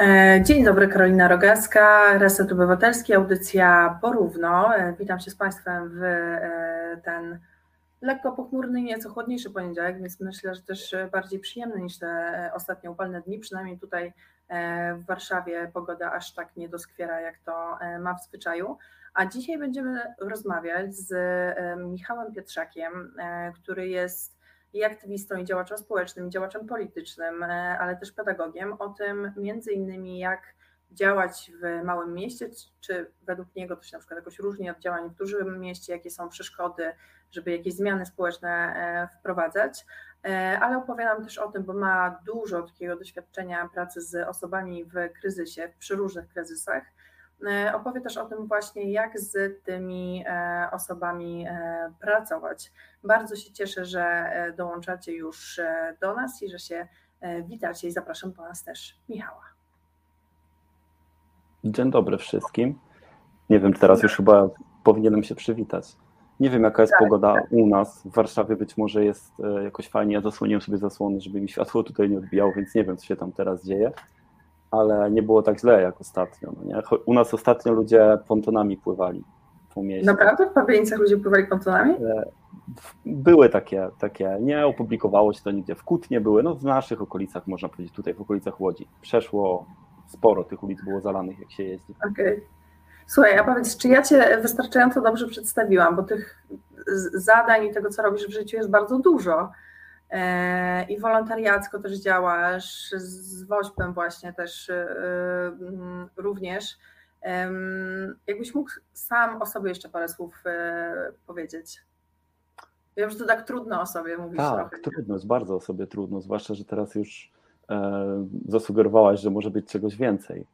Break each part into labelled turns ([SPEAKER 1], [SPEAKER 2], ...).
[SPEAKER 1] E, dzień dobry, Karolina Rogaska, Reset Obywatelski, audycja Porówno. E, witam się z Państwem w e, ten lekko pochmurny, nieco chłodniejszy poniedziałek, więc myślę, że też bardziej przyjemny niż te ostatnie upalne dni. Przynajmniej tutaj w Warszawie pogoda aż tak nie doskwiera, jak to ma w zwyczaju. A dzisiaj będziemy rozmawiać z Michałem Pietrzakiem, który jest i aktywistą, i działaczem społecznym, i działaczem politycznym, e, ale też pedagogiem, o tym między innymi jak działać w małym mieście, czy według niego to się na przykład jakoś różni od działań w dużym mieście, jakie są przeszkody, żeby jakieś zmiany społeczne e, wprowadzać, e, ale opowiadam też o tym, bo ma dużo takiego doświadczenia pracy z osobami w kryzysie, przy różnych kryzysach, opowie też o tym właśnie, jak z tymi e, osobami e, pracować. Bardzo się cieszę, że dołączacie już do nas i że się witacie i zapraszam po nas też Michała.
[SPEAKER 2] Dzień dobry wszystkim. Nie wiem, teraz już chyba powinienem się przywitać. Nie wiem, jaka jest tak, pogoda tak. u nas. W Warszawie być może jest jakoś fajnie. Ja zasłoniłem sobie zasłony, żeby mi światło tutaj nie odbijało, więc nie wiem, co się tam teraz dzieje ale nie było tak źle jak ostatnio. No nie? U nas ostatnio ludzie pontonami pływali po mieście.
[SPEAKER 1] Naprawdę? W Pawienicach ludzie pływali pontonami? E,
[SPEAKER 2] były takie, takie, nie opublikowało się to nigdzie. W Kutnie były, no w naszych okolicach, można powiedzieć, tutaj w okolicach Łodzi. Przeszło sporo tych ulic było zalanych, jak się jeździ.
[SPEAKER 1] Okej. Okay. Słuchaj, a powiedz, czy ja Cię wystarczająco dobrze przedstawiłam, bo tych zadań i tego, co robisz w życiu jest bardzo dużo. E, i wolontariacko też działasz, z WOŚP-em właśnie też e, mm, również. Jakbyś mógł sam o sobie jeszcze parę słów e, powiedzieć? Wiem, że to tak trudno o sobie mówić.
[SPEAKER 2] Tak, trochę. trudno, jest bardzo o sobie trudno, zwłaszcza, że teraz już zasugerowałaś, że może być czegoś więcej.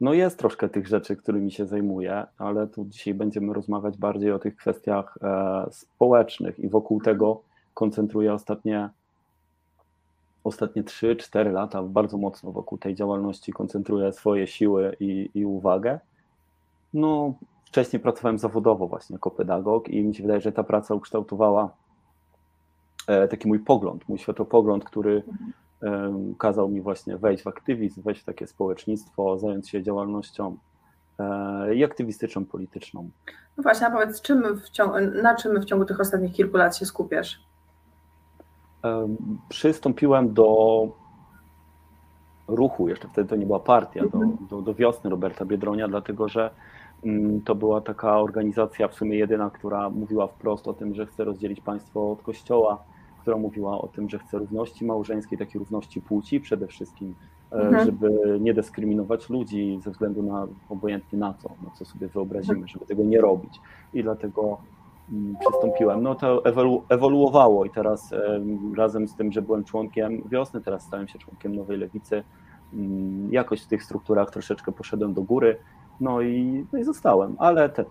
[SPEAKER 2] No jest troszkę tych rzeczy, którymi się zajmuję, ale tu dzisiaj będziemy rozmawiać bardziej o tych kwestiach społecznych i wokół tego koncentruję ostatnie ostatnie 3-4 lata bardzo mocno wokół tej działalności koncentruję swoje siły i, i uwagę. No, wcześniej pracowałem zawodowo właśnie jako pedagog i mi się wydaje, że ta praca ukształtowała e, taki mój pogląd, mój światopogląd, który kazał mi właśnie wejść w aktywizm, wejść w takie społecznictwo, zająć się działalnością e, i aktywistyczną, polityczną.
[SPEAKER 1] No właśnie, a powiedz, czym ciągu, na czym w ciągu tych ostatnich kilku lat się skupiasz?
[SPEAKER 2] Przystąpiłem do ruchu, jeszcze wtedy to nie była partia, do, mhm. do, do wiosny Roberta Biedronia, dlatego że mm, to była taka organizacja, w sumie jedyna, która mówiła wprost o tym, że chce rozdzielić państwo od kościoła, która mówiła o tym, że chce równości małżeńskiej, takiej równości płci przede wszystkim, e, mhm. żeby nie dyskryminować ludzi ze względu na obojętnie na co, na co sobie wyobrazimy, żeby tego nie robić. I dlatego przystąpiłem. No to ewolu ewoluowało i teraz razem z tym, że byłem członkiem wiosny, teraz stałem się członkiem Nowej Lewicy. Mm, jakoś w tych strukturach troszeczkę poszedłem do góry, no i, no i zostałem, ale te,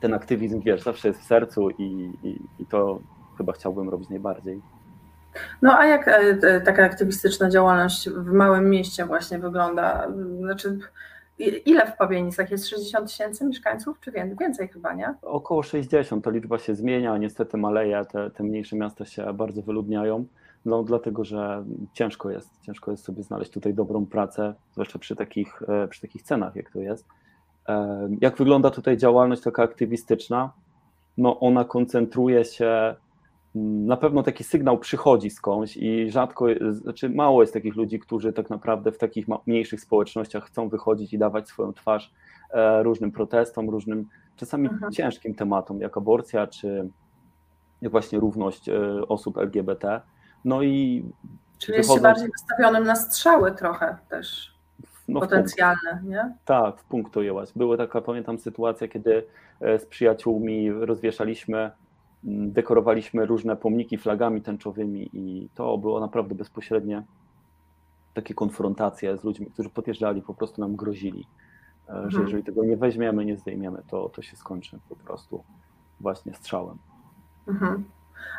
[SPEAKER 2] ten aktywizm, wiesz, zawsze jest w sercu i, i, i to chyba chciałbym robić najbardziej.
[SPEAKER 1] No a jak e, taka aktywistyczna działalność w małym mieście właśnie wygląda? Znaczy, Ile w Pawienicach jest 60 tysięcy mieszkańców, czy więcej chyba, nie?
[SPEAKER 2] Około 60, to liczba się zmienia, niestety maleje, te, te mniejsze miasta się bardzo wyludniają, no dlatego, że ciężko jest, ciężko jest sobie znaleźć tutaj dobrą pracę, zwłaszcza przy takich, e, przy takich cenach, jak to jest. E, jak wygląda tutaj działalność taka aktywistyczna? No ona koncentruje się na pewno taki sygnał przychodzi skądś i rzadko, znaczy mało jest takich ludzi, którzy tak naprawdę w takich mniejszych społecznościach chcą wychodzić i dawać swoją twarz e, różnym protestom, różnym czasami Aha. Mhm. ciężkim tematom, jak aborcja, czy jak właśnie równość e, osób LGBT. No i
[SPEAKER 1] Czyli jest się bardziej wystawionym na strzały trochę też no potencjalne, nie?
[SPEAKER 2] Tak, w punkt to jęłaś. Była taka, pamiętam, sytuacja, kiedy e, z przyjaciółmi rozwieszaliśmy dekorowaliśmy różne pomniki flagami tęczowymi i to było naprawdę bezpośrednie takie konfrontacje z ludźmi, którzy podjeżdżali, po prostu nam grozili, e, że mhm. jeżeli tego nie weźmiemy, nie zdejmiemy, to, to się skończy po prostu właśnie strzałem.
[SPEAKER 1] Mhm.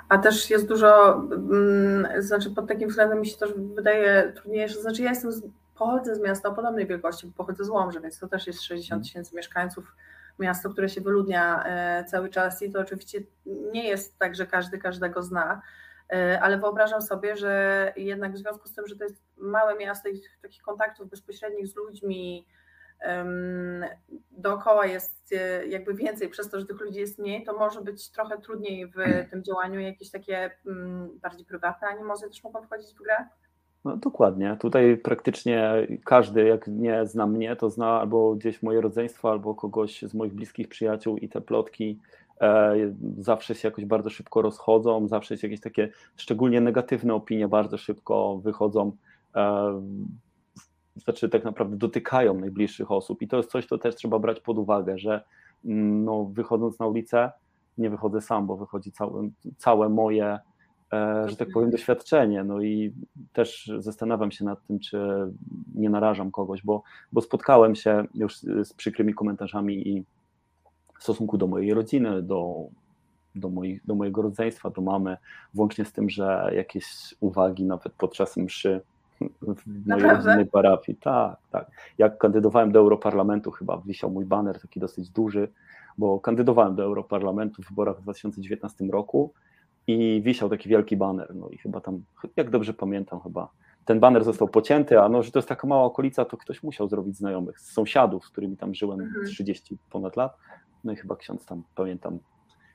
[SPEAKER 1] A też jest dużo, mm, znaczy pod takim względem mi się też wydaje trudniejsze, znaczy ja jestem, z, pochodzę z miasta o podobnej wielkości, pochodzę z Łomży, więc to też jest 60 mhm. tysięcy mieszkańców, miasto, które się wyludnia e, cały czas i to oczywiście nie jest tak, że każdy każdego zna. ale wyobrażam sobie, że jednak w związku z tym, że to jest małe miasto i takich kontaktów bezpośrednich z ludźmi, dookoła jest e, jakby więcej, przez to, że tych ludzi jest mniej, to może być trochę trudniej w tym działaniu. Jakieś takie mm, bardziej prywatne animozy też mogą wchodzić w grę?
[SPEAKER 2] No dokładnie. Tutaj praktycznie każdy, jak nie zna mnie, to zna albo gdzieś moje rodzeństwo, albo kogoś z moich bliskich przyjaciół i te plotki e, zawsze się jakoś bardzo szybko rozchodzą, zawsze się jakieś takie szczególnie negatywne opinie bardzo szybko wychodzą. E, znaczy tak naprawdę dotykają najbliższych osób i to jest coś, co też trzeba brać pod uwagę, że mm, no, wychodząc na ulicę, nie wychodzę sam, bo wychodzi całe, całe moje, że tak powiem, doświadczenie. No i też zastanawiam się nad tym, czy nie narażam kogoś, bo, bo spotkałem się już z przykrymi komentarzami i w stosunku do mojej rodziny, do, do, moich, do mojego rodzeństwa, do mamy, włącznie z tym, że jakieś uwagi nawet podczas mszy w mojej rodzinnej parafii. Tak, tak. Jak kandydowałem do Europarlamentu, chyba wisiał mój baner taki dosyć duży, bo kandydowałem do Europarlamentu w wyborach w 2019 roku i wisiał taki wielki baner. No i chyba tam, jak dobrze pamiętam, chyba ten baner został pocięty, a no, że to jest taka mała okolica, to ktoś musiał zrobić znajomych, z sąsiadów, z którymi tam żyłem mhm. 30 ponad lat. No i chyba ksiądz tam, pamiętam,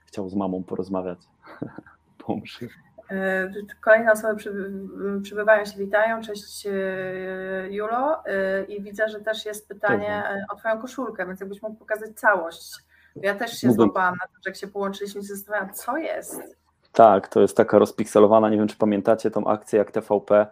[SPEAKER 2] chciał z mamą porozmawiać po mszy.
[SPEAKER 1] E, kolejne osoby przybywają się, witają. Cześć e, Julo. E, I widzę, że też jest pytanie o Twoją koszulkę, więc jakbyś mógł pokazać całość. Ja też się Mógłbym... złapałam na to, że jak się połączyliśmy, się zastanawiałam, co jest.
[SPEAKER 2] Tak, to jest taka rozpikselowana, nie wiem czy pamiętacie tą akcję, jak TVP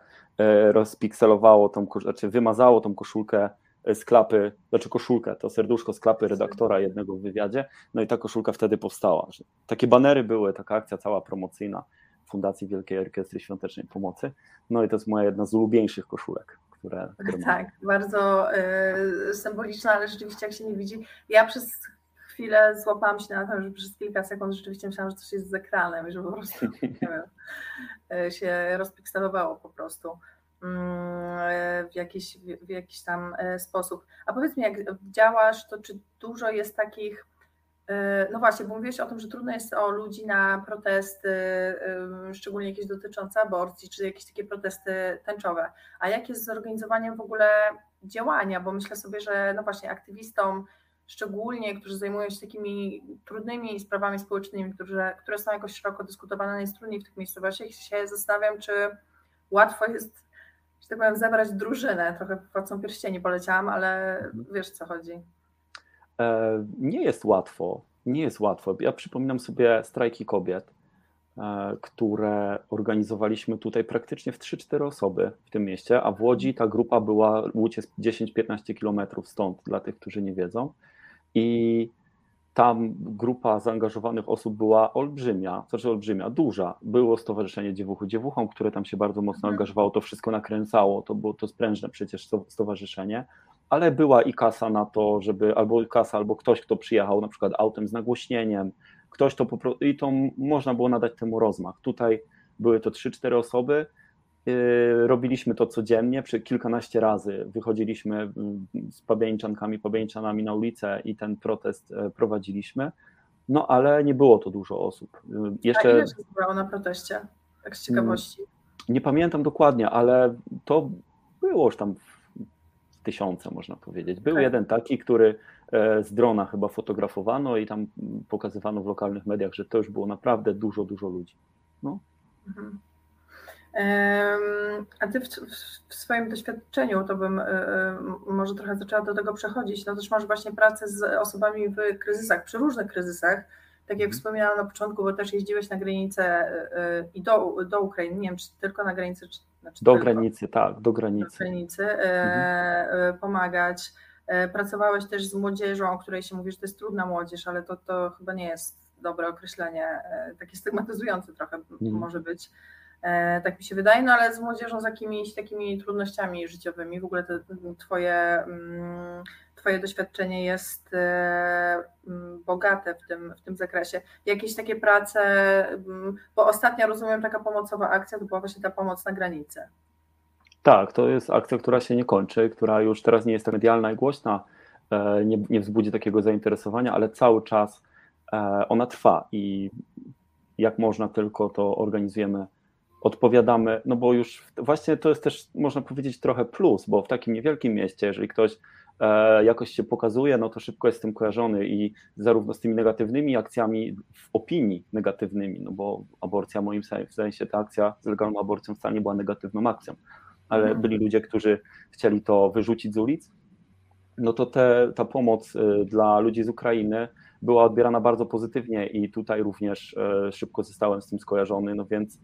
[SPEAKER 2] rozpikselowało tą, znaczy wymazało tą koszulkę z klapy, znaczy koszulkę, to serduszko z klapy redaktora jednego w wywiadzie, no i ta koszulka wtedy powstała. Takie banery były, taka akcja cała promocyjna Fundacji Wielkiej Orkiestry Świątecznej Pomocy. No i to jest moja jedna z ulubieńszych koszulek, które. które
[SPEAKER 1] tak, mam. bardzo y, symboliczna, ale rzeczywiście jak się nie widzi. Ja przez chwilę złapałam się na tym, że przez kilka sekund rzeczywiście myślałam, że coś jest z ekranem i że po prostu wiem, y, się rozpikselowało po prostu mm, w jakiś, w jakiś tam y, sposób. A powiedz mi, jak działasz, to czy dużo jest takich E, no właśnie, bo mówiłeś o tym, że trudno jest o ludzi na protesty, szczególnie jakieś dotyczące aborcji, czy jakieś takie protesty tęczowe. A jak jest z organizowaniem w ogóle działania? Bo myślę sobie, że no właśnie aktywistom, szczególnie, którzy zajmują się takimi trudnymi sprawami społecznymi, które, które są jakoś szeroko dyskutowane najtrudniej w tych miejscowościach, się zastanawiam, czy łatwo jest, że tak powiem, zebrać drużynę. Trochę płacą pierścieni poleciałam, ale mhm. wiesz co chodzi.
[SPEAKER 2] E, nie jest łatwo. Nie jest łatwo. Ja przypominam sobie strajki kobiet, e, które organizowaliśmy tutaj praktycznie w 3-4 osoby w tym mieście, a w Łodzi ta grupa była, Łódź jest 10-15 kilometrów stąd, dla tych, którzy nie wiedzą. I tam grupa zaangażowanych osób była olbrzymia, znaczy olbrzymia, duża. Było Stowarzyszenie Dziewuchu Dziewuchom, które tam się bardzo mocno mhm. angażowało, to wszystko nakręcało, to było to sprężne przecież stowarzyszenie, ale była i kasa na to, żeby albo kasa, albo ktoś, kto przyjechał na przykład autem z nagłośnieniem, ktoś to po prostu, i to można było nadać temu rozmach. Tutaj były to 3-4 osoby, robiliśmy to codziennie, przy kilkanaście razy wychodziliśmy mm, z pabieńczankami, pabieńczanami na ulicę i ten protest e, prowadziliśmy, no ale nie było to dużo osób.
[SPEAKER 1] Yy, jeszcze... A ile się zbrało na proteście, tak z ciekawości?
[SPEAKER 2] Nie pamiętam dokładnie, ale to było już tam tysiące, można powiedzieć. Był tak. jeden taki, który e, z drona chyba fotografowano i tam pokazywano w lokalnych mediach, że to już było naprawdę dużo, dużo ludzi. No. Mhm.
[SPEAKER 1] A ty w, w, swoim doświadczeniu, to bym e, e, może trochę zaczęła do tego przechodzić, no też masz właśnie pracę z osobami w kryzysach, przy różnych kryzysach, tak jak mhm. wspomniałam na początku, bo też jeździłeś na granicę i do, do Ukrainy, nie wiem, czy tylko na granicę, czy
[SPEAKER 2] znaczy do granicy, tak, do granicy.
[SPEAKER 1] Do granicy e, mhm. pomagać. E, pracowałeś też z młodzieżą, o której się mówi, że to jest trudna młodzież, ale to, to chyba nie jest dobre określenie, takie stygmatyzujące trochę mhm. może być. Tak mi się wydaje, no ale z młodzieżą z jakimiś takimi trudnościami życiowymi, w ogóle te twoje mm, Twoje doświadczenie jest e, bogate w tym, w tym zakresie. Jakieś takie prace, bo ostatnia, rozumiem, taka pomocowa akcja to była właśnie ta pomoc na granicy.
[SPEAKER 2] Tak, to jest akcja, która się nie kończy, która już teraz nie jest tak medialna i głośna, e, nie, nie wzbudzi takiego zainteresowania, ale cały czas e, ona trwa i jak można tylko, to organizujemy odpowiadamy, no bo już właśnie to jest też, można powiedzieć, trochę plus, bo w takim niewielkim mieście, jeżeli ktoś e, jakoś się pokazuje, no to szybko jest z tym kojarzony i zarówno z tymi negatywnymi akcjami w opinii negatywnymi, no bo aborcja moim się ta akcja z legalną aborcją wcale nie była negatywną akcją, ale mhm. byli ludzie, którzy chcieli to wyrzucić z ulic, no to te, ta pomoc y, dla ludzi z Ukrainy była odbierana bardzo pozytywnie i tutaj również e, szybko zostałem z tym skojarzony, no więc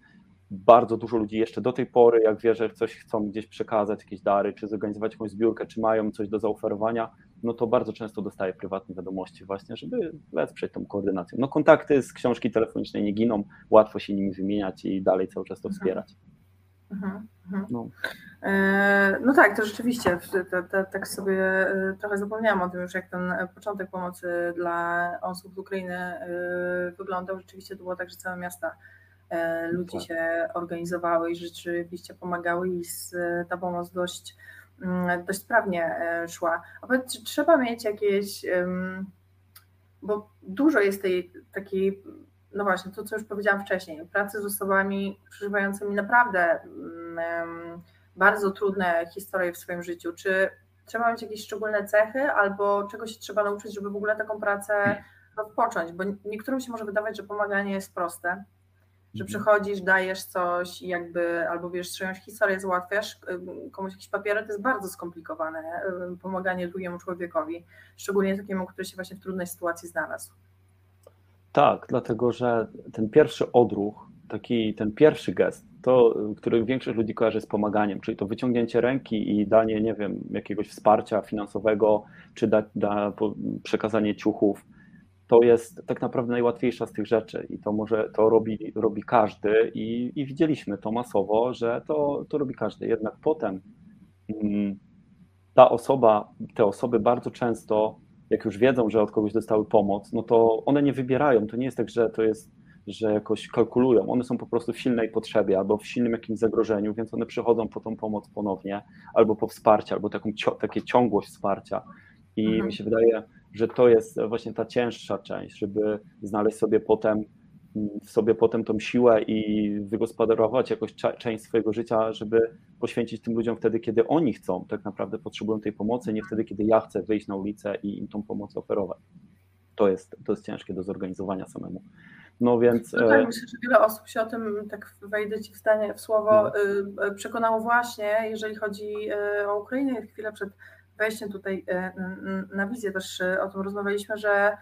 [SPEAKER 2] bardzo dużo ludzi jeszcze do tej pory, jak wie, że coś chcą gdzieś przekazać, jakieś dary, czy zorganizować jakąś zbiórkę, czy mają coś do zaoferowania, no to bardzo często dostaję prywatne wiadomości właśnie, żeby wesprzeć tą koordynację. No kontakty z książki telefonicznej nie giną, łatwo się nimi wymieniać i dalej cały czas to mhm. wspierać.
[SPEAKER 1] Mhm, mhm. No. E, no tak, to rzeczywiście, tak sobie e, trochę zapomniałam o tym już, jak ten początek pomocy dla osób z Ukrainy e, wyglądał. Rzeczywiście to było tak, że całe miasta ludzi tak. się organizowały i rzeczywiście pomagały i ta pomoc dość, mm, dość sprawnie szła. A powiedz, czy trzeba mieć jakieś, bo dużo jest tej takiej no właśnie, to co już powiedziałam wcześniej, pracy z osobami przeżywającymi naprawdę um, bardzo trudne historie w swoim życiu. Czy trzeba mieć jakieś szczególne cechy, albo czegoś się trzeba nauczyć, żeby w ogóle taką pracę rozpocząć? Bo niektórym się może wydawać, że pomaganie jest proste, że mhm. przychodzisz, dajesz coś i jakby, albo wiesz, czyjąś historię załatwiasz, komuś jakieś papiery, to jest bardzo skomplikowane, pomaganie drugiemu człowiekowi, szczególnie takiemu, który się właśnie w trudnej sytuacji znalazł.
[SPEAKER 2] Tak, dlatego że ten pierwszy odruch, taki ten pierwszy gest, to, który większość ludzi kojarzy z pomaganiem, czyli to wyciągnięcie ręki i danie, nie wiem, jakiegoś wsparcia finansowego, czy da, da przekazanie ciuchów, to jest tak naprawdę najłatwiejsza z tych rzeczy i to może to robi, robi każdy i, i widzieliśmy to masowo, że to, to robi każdy. Jednak potem mm, ta osoba, te osoby bardzo często jak już wiedzą, że od kogoś dostały pomoc, no to one nie wybierają. To nie jest tak, że to jest, że jakoś kalkulują. One są po prostu w silnej potrzebie albo w silnym jakimś zagrożeniu, więc one przychodzą po tą pomoc ponownie, albo po wsparcie, albo taką, takie ciągłość wsparcia. I mhm. mi się wydaje, że to jest właśnie ta cięższa część, żeby znaleźć sobie potem w sobie potem tą siłę i wygospodarować jakoś część swojego życia, żeby poświęcić tym ludziom wtedy, kiedy oni chcą, tak naprawdę potrzebują tej pomocy, nie wtedy, kiedy ja chcę wyjść na ulicę i im tą pomoc oferować. To jest, to jest ciężkie do zorganizowania samemu. No więc.
[SPEAKER 1] No tak, e, myślę, że wiele osób się o tym, tak wejdę ci w stanie w słowo, no. Y, y, przekonało właśnie, jeżeli chodzi y, o Ukrainę. Chwilę przed wejściem tutaj na wizję też o tym rozmawialiśmy, że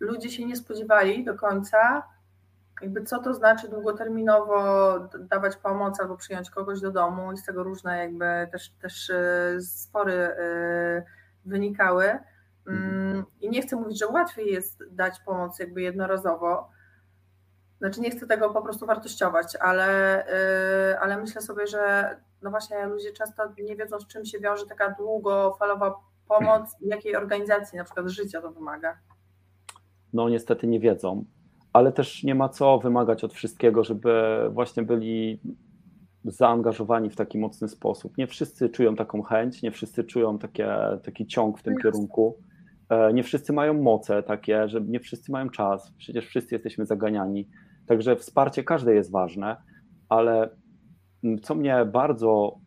[SPEAKER 1] ludzie się nie spodziewali do końca, jakby co to znaczy długoterminowo dawać pomoc albo przyjąć kogoś do domu i z tego różne jakby też, też e, spory e, wynikały. Mm, mhm. I nie chcę mówić, że łatwiej jest dać pomoc jakby jednorazowo. Znaczy nie chcę tego po prostu wartościować, ale, e, ale myślę sobie, że no właśnie ludzie często nie wiedzą, z czym się wiąże taka długofalowa pomoc i jakiej organizacji na przykład życia to wymaga
[SPEAKER 2] no niestety nie wiedzą, ale też nie ma co wymagać od wszystkiego, żeby właśnie byli zaangażowani w taki mocny sposób. Nie wszyscy czują taką chęć, nie wszyscy czują takie, taki ciąg w tym no kierunku. E, nie wszyscy mają moce takie, że nie wszyscy mają czas. Przecież wszyscy jesteśmy zaganiani. Także wsparcie każde jest ważne, ale co mnie bardzo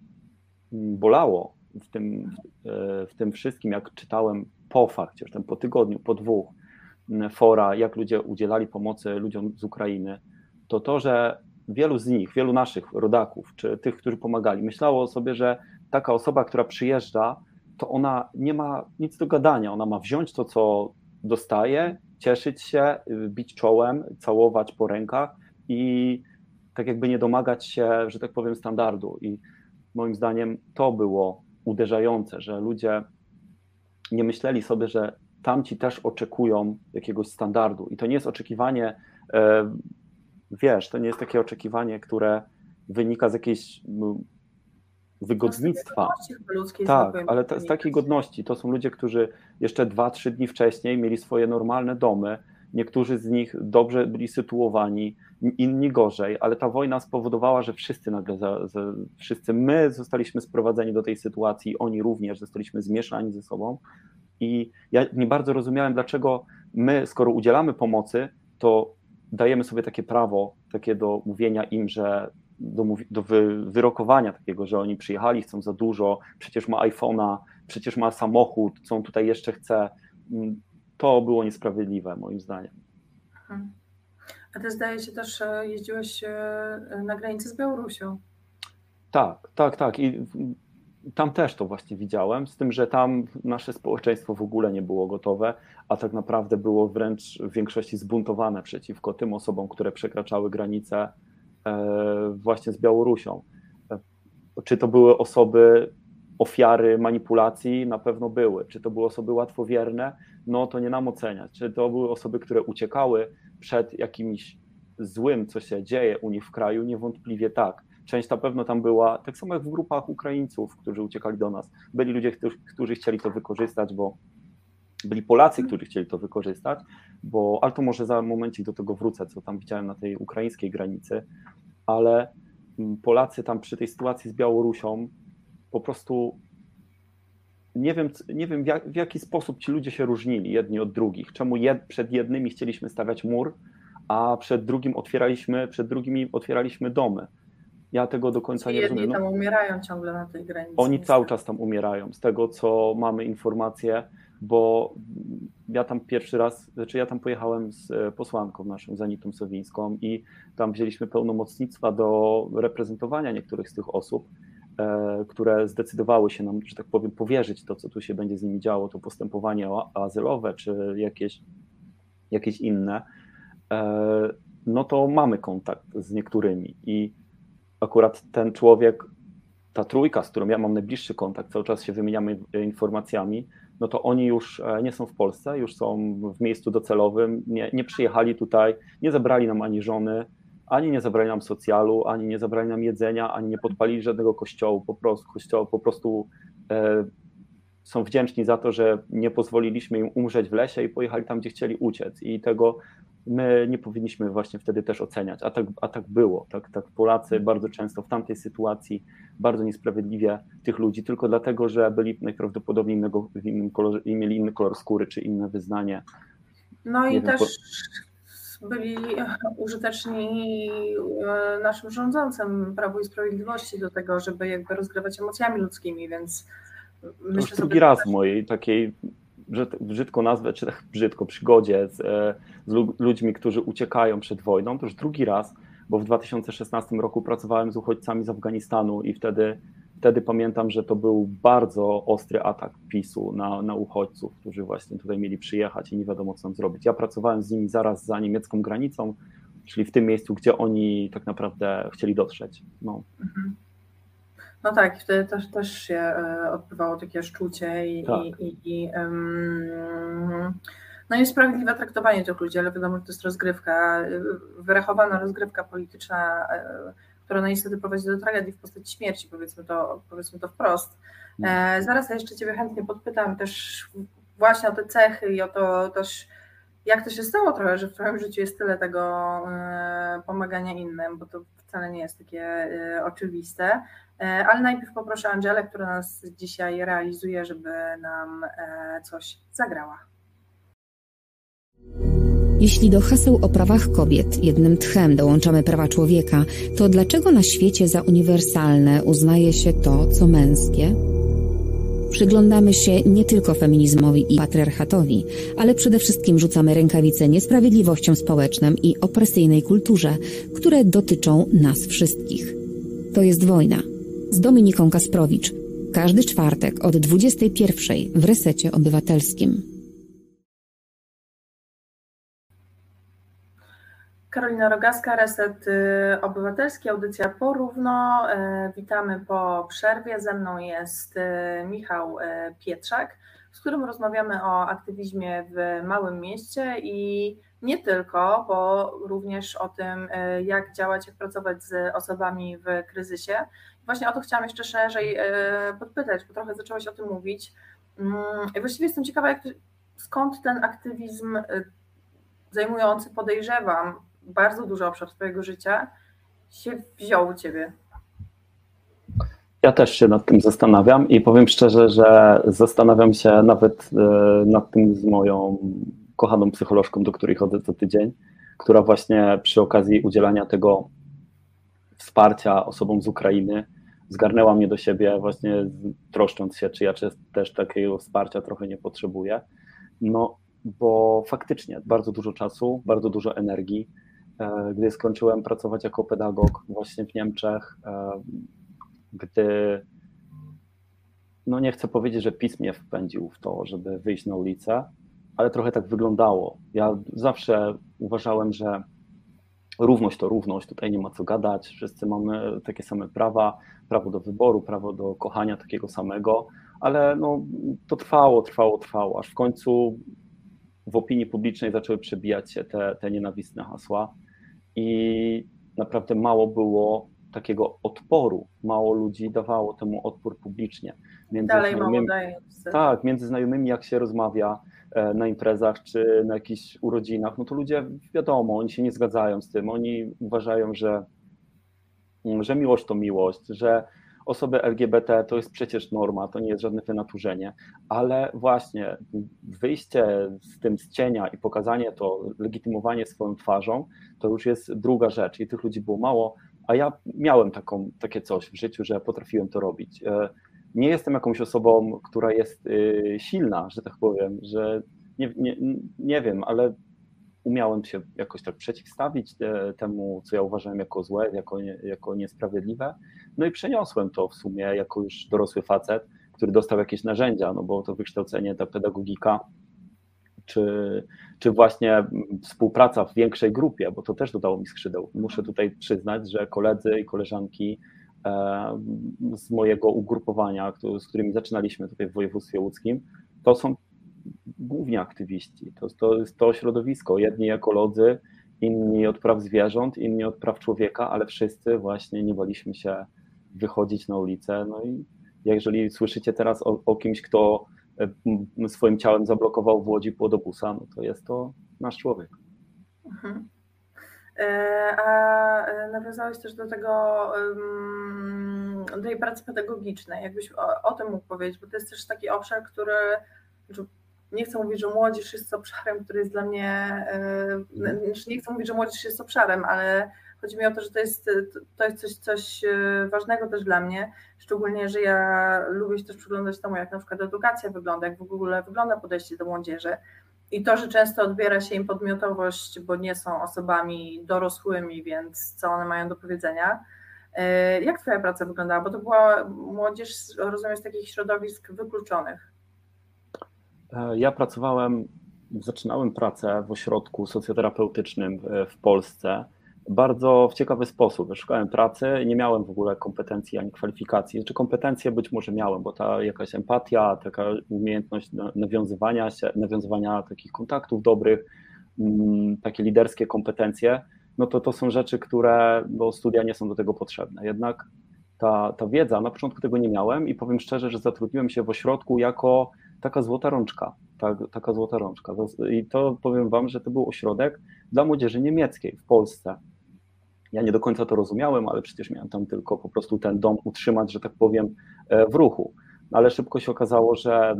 [SPEAKER 2] bolało w tym, w tym wszystkim, jak czytałem po fakcie, już po tygodniu, po dwóch, fora, jak ludzie udzielali pomocy ludziom z Ukrainy, to to, że wielu z nich, wielu naszych rodaków, czy tych, którzy pomagali, myślało sobie, że taka osoba, która przyjeżdża, to ona nie ma nic do gadania, ona ma wziąć to, co dostaje, cieszyć się, bić czołem, całować po rękach i tak jakby nie domagać się, że tak powiem, standardu. I moim zdaniem to było uderzające, że ludzie nie myśleli sobie, że tamci też oczekują jakiegoś standardu. I to nie jest oczekiwanie, e, wiesz, to nie jest takie oczekiwanie, które wynika z jakiejś wygodnictwa. Tak, ale to, z takiej godności. To są ludzie, którzy jeszcze dwa, trzy dni wcześniej mieli swoje normalne domy. Niektórzy z nich dobrze byli sytuowani, inni gorzej, ale ta wojna spowodowała, że wszyscy nagle, za, za, wszyscy my zostaliśmy sprowadzeni do tej sytuacji, oni również zostaliśmy zmieszani ze sobą i ja nie bardzo rozumiałem, dlaczego my, skoro udzielamy pomocy, to dajemy sobie takie prawo, takie do mówienia im, że do, do wy, wyrokowania takiego, że oni przyjechali, chcą za dużo, przecież ma iPhone'a, przecież ma samochód, co on tutaj jeszcze chce. Mm, to było niesprawiedliwe moim zdaniem.
[SPEAKER 1] Mhm. A ty zdaje się też e, jeździłeś e, na granicy z Białorusią.
[SPEAKER 2] Tak, tak, tak. I tam też to właśnie widziałem, z tym, że tam nasze społeczeństwo w ogóle nie było gotowe, a tak naprawdę było wręcz w większości zbuntowane przeciwko tym osobom, które przekraczały granice właśnie z Białorusią. Czy to były osoby ofiary manipulacji? Na pewno były. Czy to były osoby łatwowierne? No to nie nam oceniać. Czy to były osoby, które uciekały przed jakimś złym, co się dzieje u nich w kraju? Niewątpliwie tak Część na pewno tam była, tak samo jak w grupach Ukraińców, którzy uciekali do nas. Byli ludzie, którzy, którzy chcieli to wykorzystać, bo byli Polacy, którzy chcieli to wykorzystać, bo, ale to może za momencik do tego wrócę, co tam widziałem na tej ukraińskiej granicy, ale mm, Polacy tam przy tej sytuacji z Białorusią po prostu nie wiem, nie wiem w, jak, w jaki sposób ci ludzie się różnili jedni od drugich. Czemu jed, przed jednymi chcieliśmy stawiać mur, a przed drugim otwieraliśmy, przed drugimi otwieraliśmy domy. Ja tego do końca nie
[SPEAKER 1] rozumiem.
[SPEAKER 2] Jedni
[SPEAKER 1] tam no. umierają ciągle na tej granicy.
[SPEAKER 2] Oni cały czas tam umierają, z tego co mamy informacje, bo ja tam pierwszy raz, znaczy ja tam pojechałem z e, posłanką naszą, Zanitą Sowińską i tam wzięliśmy pełnomocnictwa do reprezentowania niektórych z tych osób, e, które zdecydowały się nam, że tak powiem, powierzyć to, co tu się będzie z nimi działo, to postępowanie azylowe czy jakieś, jakieś inne, e, no to mamy kontakt z niektórymi i akurat ten człowiek, ta trójka, z którą ja mam najbliższy kontakt, cały czas się wymieniamy informacjami, no to oni już e, nie są w Polsce, już są w miejscu docelowym, nie, nie przyjechali tutaj, nie zabrali nam ani żony, ani nie zabrali nam socjalu, ani nie zabrali nam jedzenia, ani nie podpalili żadnego kościołu, po prostu, kościołu, po prostu e, są wdzięczni za to, że nie pozwoliliśmy im umrzeć w lesie i pojechali tam, gdzie chcieli uciec. I tego my nie powinniśmy właśnie wtedy też oceniać, a tak, a tak było. Tak, tak Polacy bardzo często w tamtej sytuacji bardzo niesprawiedliwie tych ludzi, tylko dlatego, że byli najprawdopodobniej innego, w innym kolorze, i mieli inny kolor skóry czy inne wyznanie.
[SPEAKER 1] No i też po... byli użyteczni e, naszym rządzącym Prawu i Sprawiedliwości do tego, żeby jakby rozgrywać emocjami ludzkimi, więc
[SPEAKER 2] myślę drugi raz w mojej takiej brzydko nazwę, czy brzydko przygodzie z, e, z ludźmi, którzy uciekają przed wojną, to już drugi raz, bo w 2016 roku pracowałem z uchodźcami z Afganistanu i wtedy, wtedy pamiętam, że to był bardzo ostry atak PiSu na, na uchodźców, którzy właśnie tutaj mieli przyjechać i nie wiadomo co tam zrobić. Ja pracowałem z nimi zaraz za niemiecką granicą, czyli w tym miejscu, gdzie oni tak naprawdę chcieli dotrzeć. No. Mhm.
[SPEAKER 1] No tak, wtedy też, też się e, odbywało takie szczucie i, tak. i, i um, no niesprawiedliwe traktowanie tych ludzi, ale wiadomo, że to jest rozgrywka, wyrachowana rozgrywka polityczna, e, która no niestety prowadzi do tragedii w postaci śmierci, powiedzmy to, powiedzmy to wprost. E, zaraz ja jeszcze Ciebie chętnie podpytam też właśnie o te cechy i o to też, jak to się stało trochę, że w Twoim życiu jest tyle tego e, pomagania innym, bo to wcale nie jest takie e, oczywiste. E, ale najpierw poproszę Angelę, która nas dzisiaj realizuje, żeby nam coś zagrała.
[SPEAKER 3] Jeśli do haseł o prawach kobiet jednym tchem dołączamy prawa człowieka, to dlaczego na świecie za uniwersalne uznaje się to, co męskie? Przyglądamy się nie tylko feminizmowi i patriarchatowi, ale przede wszystkim rzucamy rękawice niesprawiedliwościom społecznym i opresyjnej kulturze, które dotyczą nas wszystkich. To jest wojna z Dominiką Kasprowicz. Każdy czwartek od 21 w Resecie Obywatelskim.
[SPEAKER 1] Karolina Rogaska, Reset y, Obywatelski, audycja porówno. Y, witamy po przerwie. Ze mną jest y, Michał Pietrzak, z którym rozmawiamy o aktywizmie w małym mieście i nie tylko, bo również o tym, jak działać, jak pracować z osobami w kryzysie. Właśnie o to chciałam jeszcze szerzej e, podpytać, bo trochę zaczęłaś o tym mówić. Mm, I właściwie jestem ciekawa, jak, skąd ten aktywizm e, zajmujący, podejrzewam, bardzo duży obszar Twojego życia się wziął u Ciebie.
[SPEAKER 2] Ja też się nad tym zastanawiam i powiem szczerze, że zastanawiam się nawet e, nad tym z moją kochaną psycholożką, do której chodzę co tydzień, która właśnie przy okazji udzielania tego wsparcia osobom z Ukrainy zgarnęła mnie do siebie, właśnie troszcząc się, czy ja też takiego wsparcia trochę nie potrzebuję. No, bo faktycznie bardzo dużo czasu, bardzo dużo energii. E, gdy skończyłem pracować jako pedagog właśnie w Niemczech, e, gdy no nie chcę powiedzieć, że PiS mnie wpędził w to, żeby wyjść na ulicę, ale trochę tak wyglądało. Ja zawsze uważałem, że równość to równość, tutaj nie ma co gadać, wszyscy mamy takie same prawa, prawo do wyboru, prawo do kochania takiego samego, ale no, to trwało, trwało, trwało, aż w końcu w opinii publicznej zaczęły przebijać się te, te nienawistne hasła i naprawdę mało było takiego odporu, mało ludzi dawało temu odpór publicznie.
[SPEAKER 1] Między Dalej daje.
[SPEAKER 2] Tak, między znajomymi jak się rozmawia e, na imprezach czy na jakichś urodzinach, no to ludzie wiadomo, oni się nie zgadzają z tym, oni uważają, że, że miłość to miłość, że osoby LGBT to jest przecież norma, to nie jest żadne wynaturzenie, ale właśnie wyjście z tym z cienia i pokazanie to, legitymowanie swoją twarzą, to już jest druga rzecz i tych ludzi było mało, a ja miałem taką, takie coś w życiu, że potrafiłem to robić. E, nie jestem jakąś osobą, która jest y, silna, że tak powiem, że nie, nie, nie wiem, ale umiałem się jakoś tak przeciwstawić e, temu, co ja uważałem jako złe, jako, nie, jako niesprawiedliwe. No i przeniosłem to w sumie jako już dorosły facet, który dostał jakieś narzędzia, no bo to wykształcenie, ta pedagogika, czy, czy właśnie współpraca w większej grupie, bo to też dodało mi skrzydeł. Muszę tutaj przyznać, że koledzy i koleżanki e, z mojego ugrupowania, z którymi zaczynaliśmy tutaj w województwie łódzkim, to są głównie aktywiści. To, to jest to środowisko. Jedni ekolodzy, inni od praw zwierząt, inni od praw człowieka, ale wszyscy właśnie nie baliśmy się wychodzić na ulicę. No i jeżeli słyszycie teraz o, o kimś, kto e, swoim ciałem zablokował w Łodzi płodobusa, no to jest to nasz człowiek. Mhm.
[SPEAKER 1] E, a e, nawiązałeś też do tego, do tej pracy pedagogicznej. Jakbyś o, o tym mógł powiedzieć, bo to jest też taki obszar, który nie chcę mówić, że młodzież jest obszarem, który jest dla mnie, e, znaczy nie chcę mówić, że młodzież jest obszarem, ale chodzi mi o to, że to jest, to jest coś, coś e, ważnego też dla mnie, szczególnie, że ja lubię się też przyglądać temu, jak na przykład edukacja wygląda, jak w ogóle wygląda podejście do młodzieży i to, że często odbiera się im podmiotowość, bo nie są osobami dorosłymi, więc co one mają do powiedzenia. E, jak Twoja praca wyglądała? Bo to była młodzież, rozumiem, z takich środowisk wykluczonych.
[SPEAKER 2] E, ja pracowałem, zaczynałem pracę w ośrodku socjoterapeutycznym w Polsce bardzo w ciekawy sposób. Szukałem pracy, nie miałem w ogóle kompetencji ani kwalifikacji. Czy znaczy, kompetencje być może miałem, bo ta jakaś empatia, taka umiejętność nawiązywania się, nawiązywania takich kontaktów dobrych, mm, takie liderskie kompetencje, no to to są rzeczy, które, bo studia nie są do tego potrzebne. Jednak ta, ta wiedza, na początku tego nie miałem i powiem szczerze, że zatrudniłem się w ośrodku jako taka złota rączka, tak, taka złota rączka. I to powiem Wam, że to był ośrodek dla młodzieży niemieckiej w Polsce. Ja nie do końca to rozumiałem, ale przecież miałem tam tylko po prostu ten dom utrzymać, że tak powiem, e, w ruchu. Ale szybko się okazało, że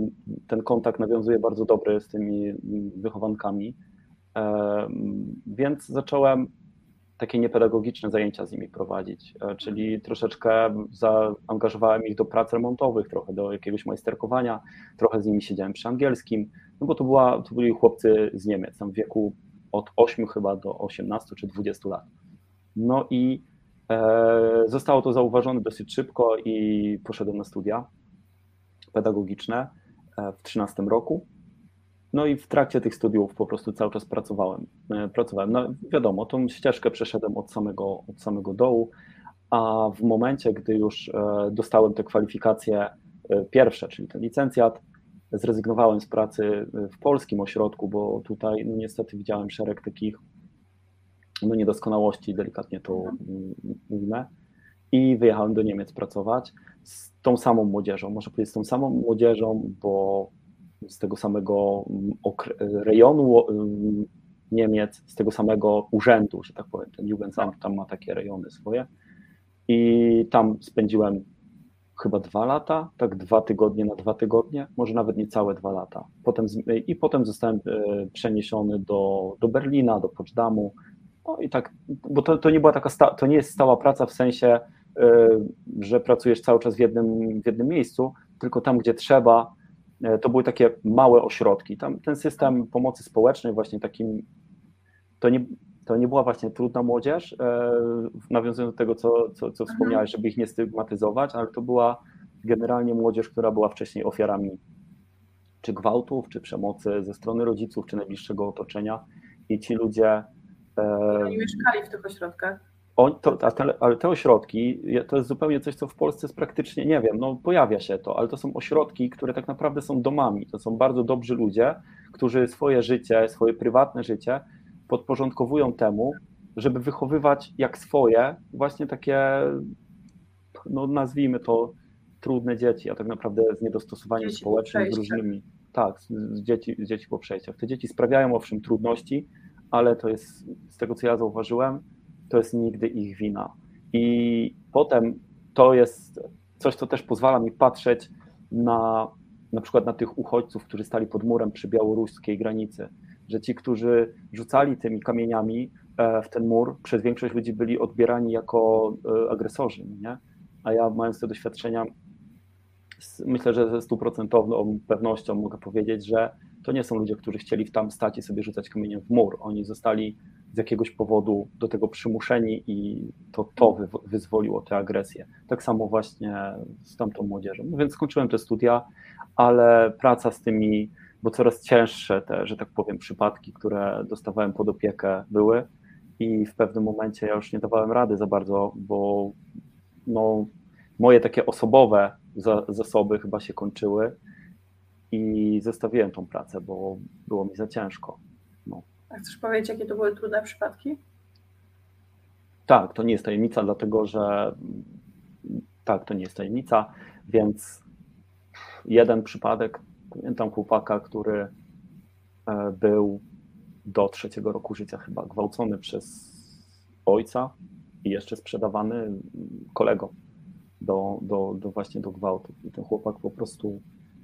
[SPEAKER 2] ten kontakt nawiązuje bardzo dobry z tymi wychowankami, e, więc zacząłem takie niepedagogiczne zajęcia z nimi prowadzić, e, czyli troszeczkę zaangażowałem ich do prac remontowych, trochę do jakiegoś majsterkowania, trochę z nimi siedziałem przy angielskim, no bo to, była, to byli chłopcy z Niemiec, tam w wieku od 8 chyba do 18 czy 20 lat. No i e, zostało to zauważone dosyć szybko i poszedłem na studia pedagogiczne e, w 13 roku. No i w trakcie tych studiów po prostu cały czas pracowałem. E, pracowałem. No wiadomo, tą ścieżkę przeszedłem od samego, od samego dołu, a w momencie, gdy już e, dostałem te kwalifikacje pierwsze, czyli ten licencjat, zrezygnowałem z pracy w polskim ośrodku, bo tutaj no, niestety widziałem szereg takich no, niedoskonałości, delikatnie to mówimy. I wyjechałem do Niemiec pracować z tą samą młodzieżą, może powiedzieć z tą samą młodzieżą, bo z tego samego rejonu Niemiec, z tego samego urzędu, że tak powiem, ten Jugendamt tam ma takie rejony swoje. I tam spędziłem chyba dwa lata, tak dwa tygodnie na dwa tygodnie, może nawet niecałe dwa lata. Potem, I potem zostałem e, przeniesiony do, do Berlina, do Potsdamu. No i tak, bo to, to nie była taka, sta, to nie jest stała praca w sensie, e, że pracujesz cały czas w jednym, w jednym miejscu, tylko tam, gdzie trzeba, to były takie małe ośrodki. Tam ten system pomocy społecznej, właśnie takim, to nie, to nie była właśnie trudna młodzież, e, nawiązując do tego, co, co, co mhm. wspomniałeś, żeby ich nie stygmatyzować, ale to była generalnie młodzież, która była wcześniej ofiarami czy gwałtów, czy przemocy ze strony rodziców, czy najbliższego otoczenia i ci ludzie...
[SPEAKER 1] E, Oni mieszkali w tych ośrodkach.
[SPEAKER 2] On, to, te, ale te ośrodki to jest zupełnie coś, co w Polsce jest praktycznie, nie wiem, no pojawia się to, ale to są ośrodki, które tak naprawdę są domami. To są bardzo dobrzy ludzie, którzy swoje życie, swoje prywatne życie podporządkowują temu, żeby wychowywać jak swoje właśnie takie, no nazwijmy to, trudne dzieci, a tak naprawdę z niedostosowaniem dzieci społecznym, z różnymi. Tak, z dzieci, z dzieci po przejściach. Te dzieci sprawiają owszem trudności, ale to jest, z tego co ja zauważyłem, to jest nigdy ich wina. I potem to jest coś, co też pozwala mi patrzeć na na przykład na tych uchodźców, którzy stali pod murem przy białoruskiej granicy że ci, którzy rzucali tymi kamieniami e, w ten mur, przez większość ludzi byli odbierani jako e, agresorzy, nie? A ja mając te doświadczenia, myślę, że ze stuprocentowną pewnością mogę powiedzieć, że to nie są ludzie, którzy chcieli tam stać i sobie rzucać kamieniem w mur. Oni zostali z jakiegoś powodu do tego przymuszeni i to to wyzwoliło tę agresję. Tak samo właśnie z tamtą młodzieżą. No więc skończyłem te studia, ale praca z tymi bo coraz cięższe te, że tak powiem, przypadki, które dostawałem pod opiekę były i w pewnym momencie ja już nie dawałem rady za bardzo, bo no, moje takie osobowe za, zasoby chyba się kończyły i zostawiłem tą pracę, bo było mi za ciężko. No.
[SPEAKER 1] A chcesz powiedzieć, jakie to były trudne przypadki?
[SPEAKER 2] Tak, to nie jest tajemnica, dlatego że tak, to nie jest tajemnica, więc jeden przypadek Pamiętam chłopaka, który e, był do trzeciego roku życia chyba gwałcony przez ojca i jeszcze sprzedawany kolegom do, do, do właśnie do gwałtu. I ten chłopak po prostu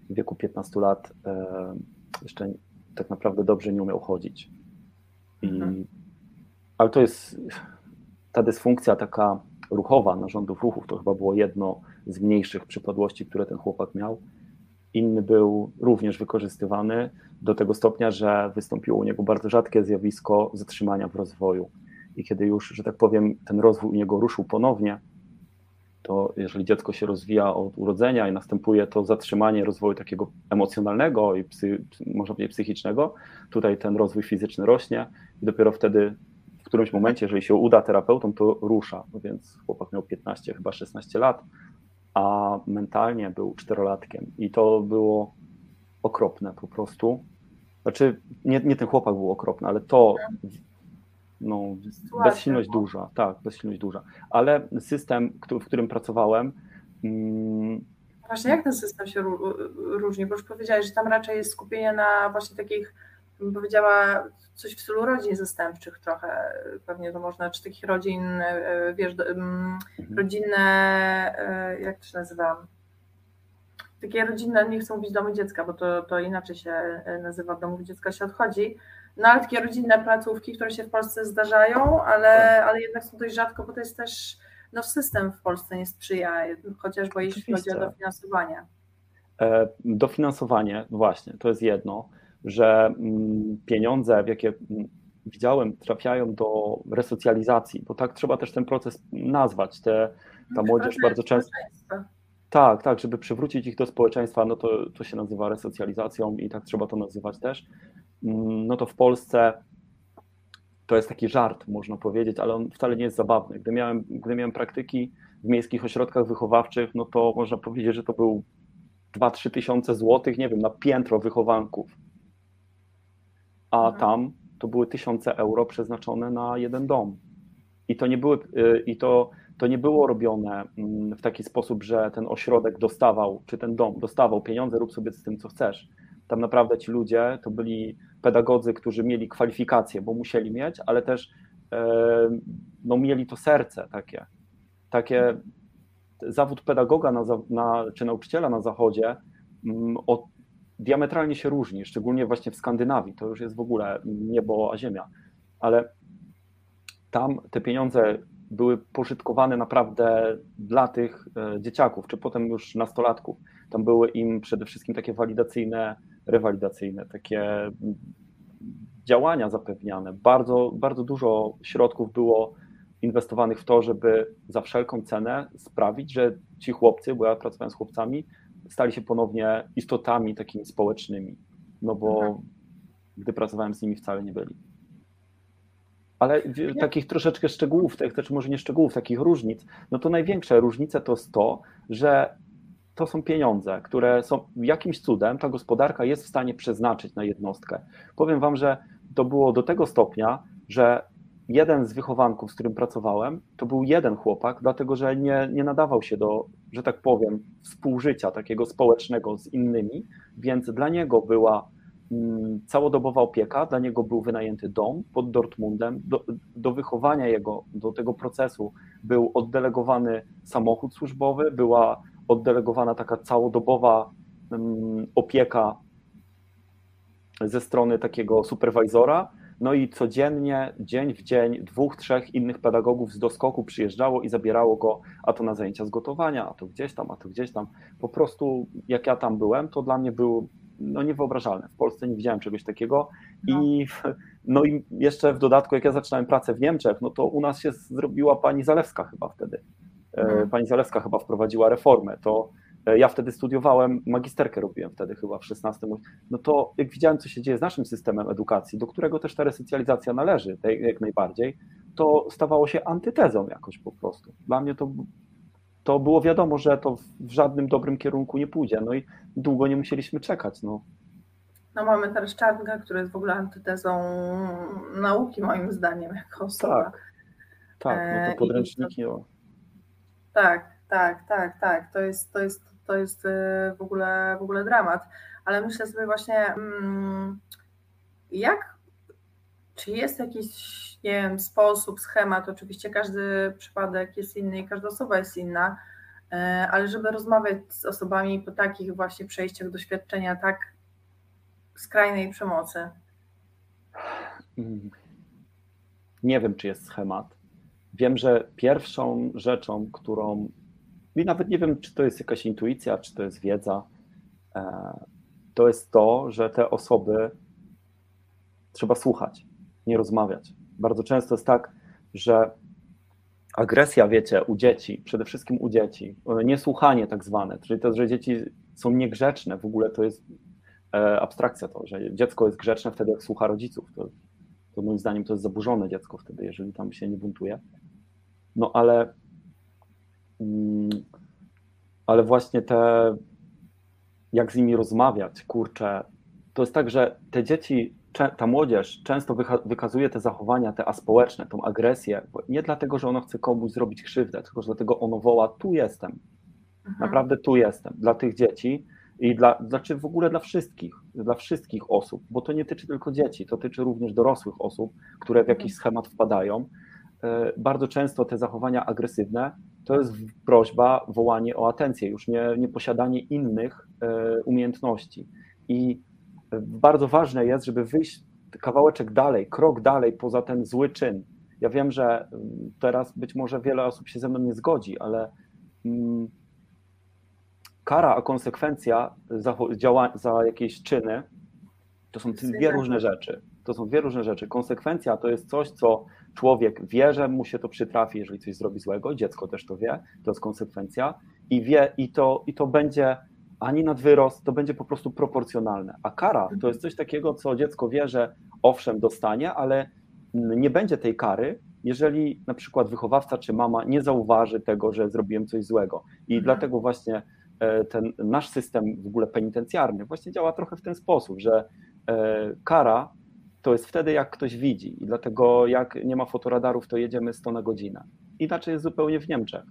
[SPEAKER 2] w wieku 15 lat e, jeszcze tak naprawdę dobrze nie umiał chodzić. I, mhm. Ale to jest ta dysfunkcja taka ruchowa narządów ruchów, to chyba było jedno z mniejszych przypadłości, które ten chłopak miał inny był również wykorzystywany do tego stopnia, że wystąpiło u niego bardzo rzadkie zjawisko zatrzymania w rozwoju. I kiedy już, że tak powiem, ten rozwój u niego ruszył ponownie, to jeżeli dziecko się rozwija od urodzenia i następuje to zatrzymanie rozwoju takiego emocjonalnego i psy, można psychicznego, tutaj ten rozwój fizyczny rośnie i dopiero wtedy w którymś momencie, jeżeli się uda terapeutom, to rusza. No więc chłopak miał 15, chyba 16 lat, a mentalnie był czterolatkiem i to było okropne po prostu. Znaczy, nie, nie ten chłopak był okropny, ale to no, bezsilność duża, tak, bezsilność duża. Ale system, w którym pracowałem.
[SPEAKER 1] Mm, właśnie jak ten system się różni? Bo już powiedziałeś, że tam raczej jest skupienie na właśnie takich bym powiedziała, coś w stylu rodzin zastępczych trochę, pewnie to można, czy takich rodzin, e, wiesz, mhm. rodzinne, e, jak to się nazywa, takie rodzinne, nie chcę mówić domu dziecka, bo to, to inaczej się e, nazywa, domu dziecka się odchodzi, no ale takie rodzinne placówki, które się w Polsce zdarzają, ale, tak. ale jednak są dość rzadko, bo to jest też, no system w Polsce nie sprzyja, chociażby jeśli chodzi o dofinansowanie.
[SPEAKER 2] Dofinansowanie, właśnie, to jest jedno że mm, pieniądze, w jakie mm, widziałem, trafiają do resocjalizacji, bo tak trzeba też ten proces nazwać. Te, ta młodzież bardzo często. Tak, tak, żeby przywrócić ich do społeczeństwa, no to, to się nazywa resocjalizacją i tak trzeba to nazywać też. Mm, no to w Polsce to jest taki żart, można powiedzieć, ale on wcale nie jest zabawny. Gdy miałem, gdy miałem praktyki w miejskich ośrodkach wychowawczych, no to można powiedzieć, że to był 2-3 tysiące złotych, nie wiem, na piętro wychowanków a mhm. tam to były tysiące euro przeznaczone na jeden dom. I to nie, były, y, i to, to nie było robione mm, w taki sposób, że ten ośrodek dostawał, czy ten dom dostawał pieniądze, rób sobie z tym, co chcesz. Tam naprawdę ci ludzie to byli pedagodzy, którzy mieli kwalifikacje, bo musieli mieć, ale też e, no, mieli to serce takie, takie zawód pedagoga na, na, czy nauczyciela na zachodzie mm, od, diametralnie się różni, szczególnie właśnie w Skandynawii. To już jest w ogóle niebo a ziemia. Ale tam te pieniądze były pożytkowane naprawdę dla tych e, dzieciaków, czy potem już nastolatków. Tam były im przede wszystkim takie walidacyjne, rewalidacyjne, takie działania zapewniane. Bardzo, bardzo dużo środków było inwestowanych w to, żeby za wszelką cenę sprawić, że ci chłopcy, bo ja pracowałem z chłopcami, stali się ponownie istotami takimi społecznymi, no bo mhm. gdy pracowałem z nimi wcale nie byli. Ale takich troszeczkę szczegółów, też może nie szczegółów, takich różnic, no to największa różnica to jest to, że to są pieniądze, które są jakimś cudem, ta gospodarka jest w stanie przeznaczyć na jednostkę. Powiem Wam, że to było do tego stopnia, że jeden z wychowanków, z którym pracowałem, to był jeden chłopak, dlatego że nie, nie nadawał się do, że tak powiem, współżycia takiego społecznego z innymi, więc dla niego była mm, całodobowa opieka, dla niego był wynajęty dom pod Dortmundem, do, do wychowania jego, do tego procesu był oddelegowany samochód służbowy, była oddelegowana taka całodobowa mm, opieka ze strony takiego superwajzora, no i codziennie, dzień w dzień, dwóch, trzech innych pedagogów z doskoku przyjeżdżało i zabierało go, a to na zajęcia z gotowania, a to gdzieś tam, a to gdzieś tam. Po prostu jak ja tam byłem, to dla mnie było no, niewyobrażalne. W Polsce nie widziałem czegoś takiego. No. I, no i jeszcze w dodatku, jak ja zaczynałem pracę w Niemczech, no to u nas się zrobiła pani Zalewska chyba wtedy. E, mhm. Pani Zalewska chyba wprowadziła reformę. To E, ja wtedy studiowałem, magisterkę robiłem wtedy chyba w 16. No to jak widziałem, co się dzieje z naszym systemem edukacji, do którego też ta resocjalizacja należy, jak najbardziej, to stawało się antytezą jakoś po prostu. Dla mnie to, to było wiadomo, że to w żadnym dobrym kierunku nie pójdzie. No i długo nie musieliśmy czekać. No.
[SPEAKER 1] No mamy teraz Czarnka, który jest w ogóle antytezą nauki moim zdaniem jako osoba.
[SPEAKER 2] Tak, tak no to e, podręczniki. To,
[SPEAKER 1] tak, tak, tak, tak. To jest, to jest to jest y, w ogóle, w ogóle dramat. Ale myślę sobie właśnie, mm, jak, czy jest jakiś, nie wiem, sposób, schemat, oczywiście każdy przypadek jest inny i każda osoba jest inna, y, ale żeby rozmawiać z osobami po takich właśnie przejściach doświadczenia tak skrajnej przemocy?
[SPEAKER 2] Nie wiem, czy jest schemat. Wiem, że pierwszą rzeczą, którą i nawet nie wiem, czy to jest jakaś intuicja, czy to jest wiedza. E, to jest to, że te osoby trzeba słuchać, nie rozmawiać. Bardzo często jest tak, że agresja, wiecie, u dzieci, przede wszystkim u dzieci, niesłuchanie tak zwane, czyli to, że dzieci są niegrzeczne, w ogóle to jest e, abstrakcja to, że dziecko jest grzeczne wtedy, jak słucha rodziców. To, to moim zdaniem to jest zaburzone dziecko wtedy, jeżeli tam się nie buntuje. No ale Mm, ale właśnie te, jak z nimi rozmawiać, kurczę, to jest tak, że te dzieci, ta młodzież często wykazuje te zachowania, te aspołeczne, tą agresję, nie dlatego, że ona chce komuś zrobić krzywdę, tylko że dlatego ono woła, tu jestem, mhm. naprawdę tu jestem, dla tych dzieci i dla, znaczy w ogóle dla wszystkich, dla wszystkich osób, bo to nie tyczy tylko dzieci, to tyczy również dorosłych osób, które w jakiś mhm. schemat wpadają. E, bardzo często te zachowania agresywne to jest prośba, wołanie o atencję, już nie, nie posiadanie innych e, umiejętności. I bardzo ważne jest, żeby wyjść kawałeczek dalej, krok dalej poza ten zły czyn. Ja wiem, że mm, teraz być może wiele osób się ze mną nie zgodzi, ale mm, kara, a konsekwencja za, za jakieś czyny to są dwie różne rzeczy. To są dwie różne rzeczy. Konsekwencja to jest coś, co człowiek wie, że mu się to przytrafi, jeżeli coś zrobi złego, dziecko też to wie, to jest konsekwencja i wie, i to, i to będzie ani nadwyrost, to będzie po prostu proporcjonalne. A kara to jest coś takiego, co dziecko wie, że owszem, dostanie, ale nie będzie tej kary, jeżeli na przykład wychowawca czy mama nie zauważy tego, że zrobiłem coś złego. I mhm. dlatego właśnie e, ten nasz system w ogóle penitencjarny właśnie działa trochę w ten sposób, że e, kara to jest wtedy, jak ktoś widzi. I dlatego, jak nie ma fotoradarów, to jedziemy 100 na godzinę. Inaczej jest zupełnie w Niemczech.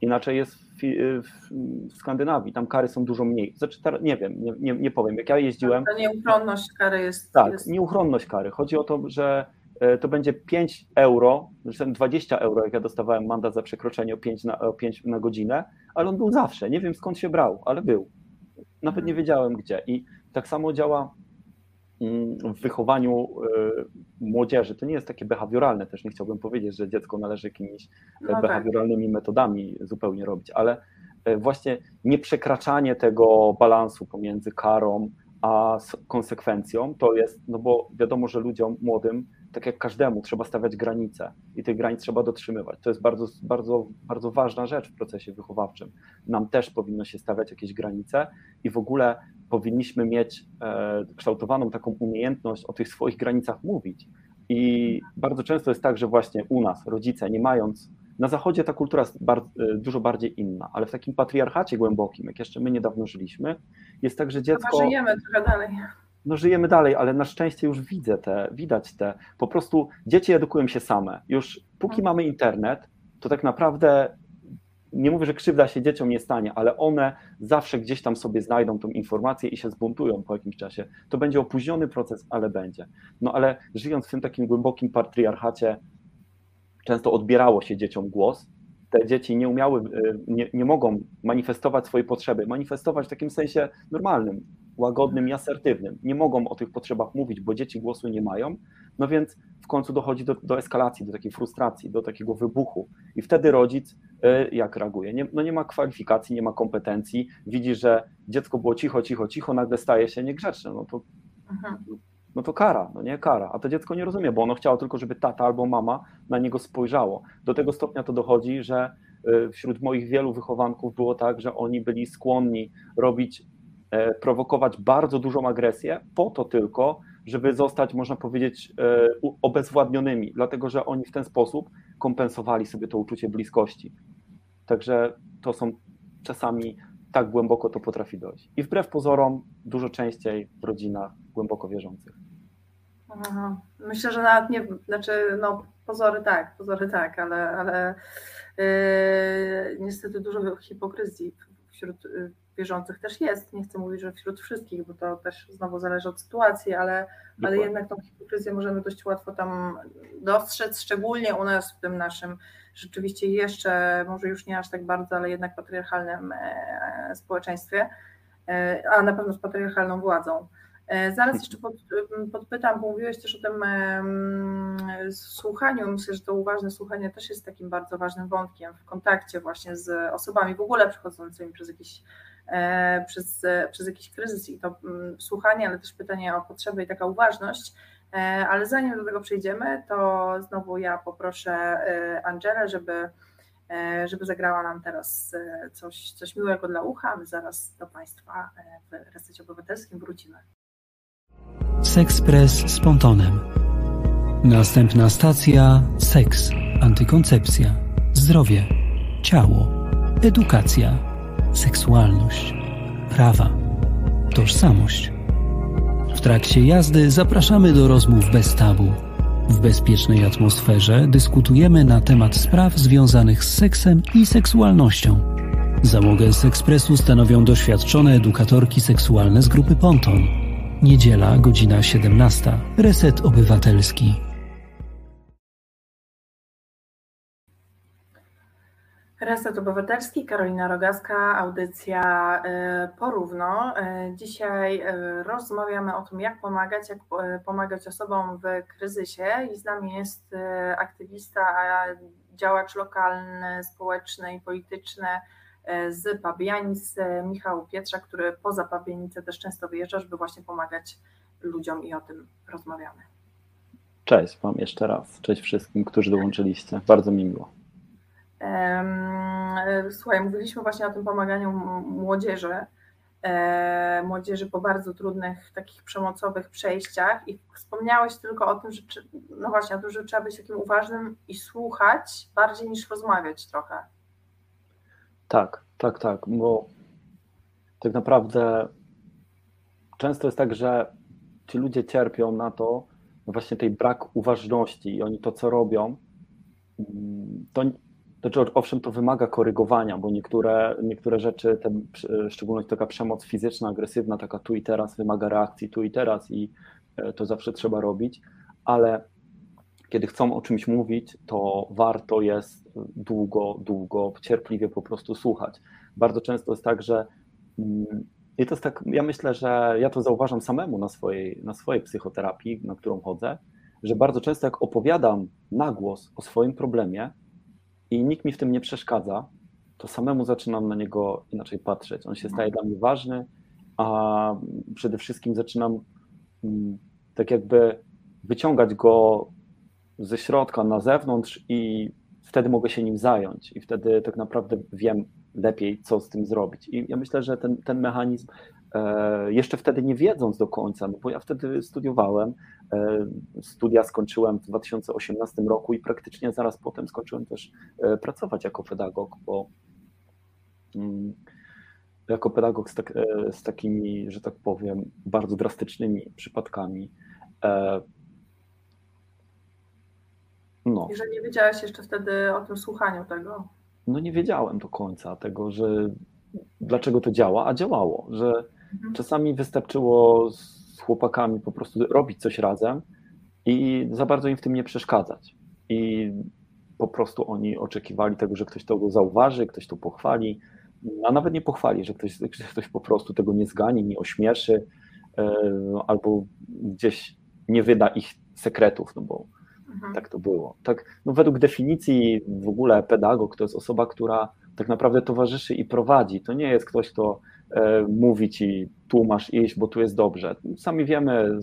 [SPEAKER 2] Inaczej jest w, w, w Skandynawii. Tam kary są dużo mniej. Znaczy, nie wiem, nie, nie, nie powiem. Jak ja jeździłem.
[SPEAKER 1] Ta nieuchronność kary jest.
[SPEAKER 2] Tak,
[SPEAKER 1] jest...
[SPEAKER 2] nieuchronność kary. Chodzi o to, że e, to będzie 5 euro, zresztą 20 euro, jak ja dostawałem mandat za przekroczenie o 5 na, o 5 na godzinę, ale on był zawsze. Nie wiem skąd się brał, ale był. Nawet nie wiedziałem gdzie. I tak samo działa w wychowaniu młodzieży. To nie jest takie behawioralne, też nie chciałbym powiedzieć, że dziecko należy jakimiś no tak. behawioralnymi metodami zupełnie robić, ale właśnie nieprzekraczanie tego balansu pomiędzy karą a konsekwencją to jest, no bo wiadomo, że ludziom młodym, tak jak każdemu, trzeba stawiać granice i tych granic trzeba dotrzymywać. To jest bardzo, bardzo, bardzo ważna rzecz w procesie wychowawczym. Nam też powinno się stawiać jakieś granice i w ogóle powinniśmy mieć e, kształtowaną taką umiejętność o tych swoich granicach mówić. I bardzo często jest tak, że właśnie u nas rodzice, nie mając na Zachodzie ta kultura jest bardzo, e, dużo bardziej inna, ale w takim patriarchacie głębokim, jak jeszcze my niedawno żyliśmy, jest tak, że dziecko.
[SPEAKER 1] Chyba żyjemy trochę dalej.
[SPEAKER 2] No żyjemy dalej, ale na szczęście już widzę te, widać te. Po prostu dzieci edukują się same. Już póki hmm. mamy internet, to tak naprawdę nie mówię, że krzywda się dzieciom nie stanie, ale one zawsze gdzieś tam sobie znajdą tą informację i się zbuntują po jakimś czasie. To będzie opóźniony proces, ale będzie. No ale żyjąc w tym takim głębokim patriarchacie, często odbierało się dzieciom głos. Te dzieci nie umiały, y, nie, nie mogą manifestować swojej potrzeby, manifestować w takim sensie normalnym, łagodnym i asertywnym. Nie mogą o tych potrzebach mówić, bo dzieci głosu nie mają. No więc w końcu dochodzi do, do eskalacji, do takiej frustracji, do takiego wybuchu. I wtedy rodzic jak reaguje? Nie, no nie ma kwalifikacji, nie ma kompetencji, widzi, że dziecko było cicho, cicho, cicho, nagle staje się niegrzeczne. No to no to kara, no nie kara. A to dziecko nie rozumie, bo ono chciało tylko, żeby tata albo mama na niego spojrzało. Do tego stopnia to dochodzi, że y, wśród moich wielu wychowanków było tak, że oni byli skłonni robić, e, prowokować bardzo dużą agresję, po to tylko, żeby zostać, można powiedzieć, e, obezwładnionymi, dlatego że oni w ten sposób kompensowali sobie to uczucie bliskości. Także to są czasami tak głęboko to potrafi dojść. I wbrew pozorom, dużo częściej w rodzinach głęboko wierzących.
[SPEAKER 1] Aha. Myślę, że nawet nie, znaczy, no, pozory tak, pozory tak, ale, ale yy, niestety dużo hipokryzji wśród yy, wierzących też jest. Nie chcę mówić, że wśród wszystkich, bo to też znowu zależy od sytuacji, ale, ale jednak tą hipokryzję możemy dość łatwo tam dostrzec, szczególnie u nas w tym naszym rzeczywiście jeszcze, może już nie aż tak bardzo, ale jednak patriarchalnym e, społeczeństwie, e, a na pewno z patriarchalną władzą. E, zaraz jeszcze pod, podpytam, bo mówiłeś też o tym słuchaniu. Myślę, że to uważne słuchanie też jest takim bardzo ważnym wątkiem w kontakcie właśnie z osobami w ogóle przechodzącymi przez jakiś, przez, przez jakiś kryzys i to słuchanie, ale też pytanie o potrzeby i taka uważność. E, ale zanim do tego przejdziemy, to znowu ja poproszę e, Angelę, żeby, e, żeby zagrała nam teraz coś, coś miłego dla ucha, my zaraz do Państwa w Resecie Obywatelskim wrócimy.
[SPEAKER 4] Sexpress z Pontonem. Następna stacja seks, antykoncepcja, zdrowie, ciało, edukacja, seksualność, prawa, tożsamość trakcie jazdy zapraszamy do rozmów bez tabu. W bezpiecznej atmosferze dyskutujemy na temat spraw związanych z seksem i seksualnością. Załogę z ekspresu stanowią doświadczone edukatorki seksualne z grupy Ponton. Niedziela, godzina 17. Reset Obywatelski.
[SPEAKER 1] Reset Obywatelski, Karolina Rogaska, audycja y, porówno. Y, dzisiaj y, rozmawiamy o tym, jak pomagać, jak pomagać osobom w kryzysie i z nami jest aktywista, działacz lokalny, społeczny i polityczny z Pabianic, Michał Pietrza, który poza Pabianicę też często wyjeżdża, żeby właśnie pomagać ludziom i o tym rozmawiamy.
[SPEAKER 2] Cześć Wam jeszcze raz. Cześć wszystkim, którzy dołączyliście. Bardzo mi miło.
[SPEAKER 1] Słuchaj, mówiliśmy właśnie o tym pomaganiu młodzieży, e, młodzieży po bardzo trudnych, takich przemocowych przejściach i wspomniałeś tylko o tym, że no właśnie, że trzeba być takim uważnym i słuchać bardziej niż rozmawiać trochę.
[SPEAKER 2] Tak, tak, tak, bo tak naprawdę często jest tak, że ci ludzie cierpią na to, właśnie tej brak uważności i oni to, co robią, mm, to owszem, to wymaga korygowania, bo niektóre, niektóre rzeczy, te, szczególnie taka przemoc fizyczna, agresywna, taka tu i teraz, wymaga reakcji tu i teraz i e, to zawsze trzeba robić, ale kiedy chcą o czymś mówić, to warto jest długo, długo, cierpliwie po prostu słuchać. Bardzo często jest tak, że mm, i to jest tak, ja myślę, że ja to zauważam samemu na swojej, na swojej psychoterapii, na którą chodzę, że bardzo często jak opowiadam na głos o swoim problemie i nikt mi w tym nie przeszkadza, to samemu zaczynam na niego inaczej patrzeć. On się staje dla mnie ważny, a przede wszystkim zaczynam mm, tak jakby wyciągać go ze środka na zewnątrz i wtedy mogę się nim zająć i wtedy tak naprawdę wiem lepiej, co z tym zrobić. I ja myślę, że ten, ten mechanizm e, jeszcze wtedy nie wiedząc do końca, no bo ja wtedy studiowałem, studia skończyłem w 2018 roku i praktycznie zaraz potem skończyłem też e, pracować jako pedagog, bo mm, jako pedagog z, tak, z takimi, że tak powiem, bardzo drastycznymi przypadkami
[SPEAKER 1] no. I że nie wiedziałeś jeszcze wtedy o tym słuchaniu tego.
[SPEAKER 2] No nie wiedziałem do końca tego, że dlaczego to działa, a działało, że mhm. czasami wystarczyło z chłopakami po prostu robić coś razem i za bardzo im w tym nie przeszkadzać. I po prostu oni oczekiwali tego, że ktoś to zauważy, ktoś to pochwali, a nawet nie pochwali, że ktoś, że ktoś po prostu tego nie zgani, nie ośmieszy e, albo gdzieś nie wyda ich sekretów, no bo Mhm. Tak to było. Tak, no według definicji w ogóle pedagog to jest osoba, która tak naprawdę towarzyszy i prowadzi. To nie jest ktoś, kto e, mówi ci, tu masz iść, bo tu jest dobrze. Sami wiemy,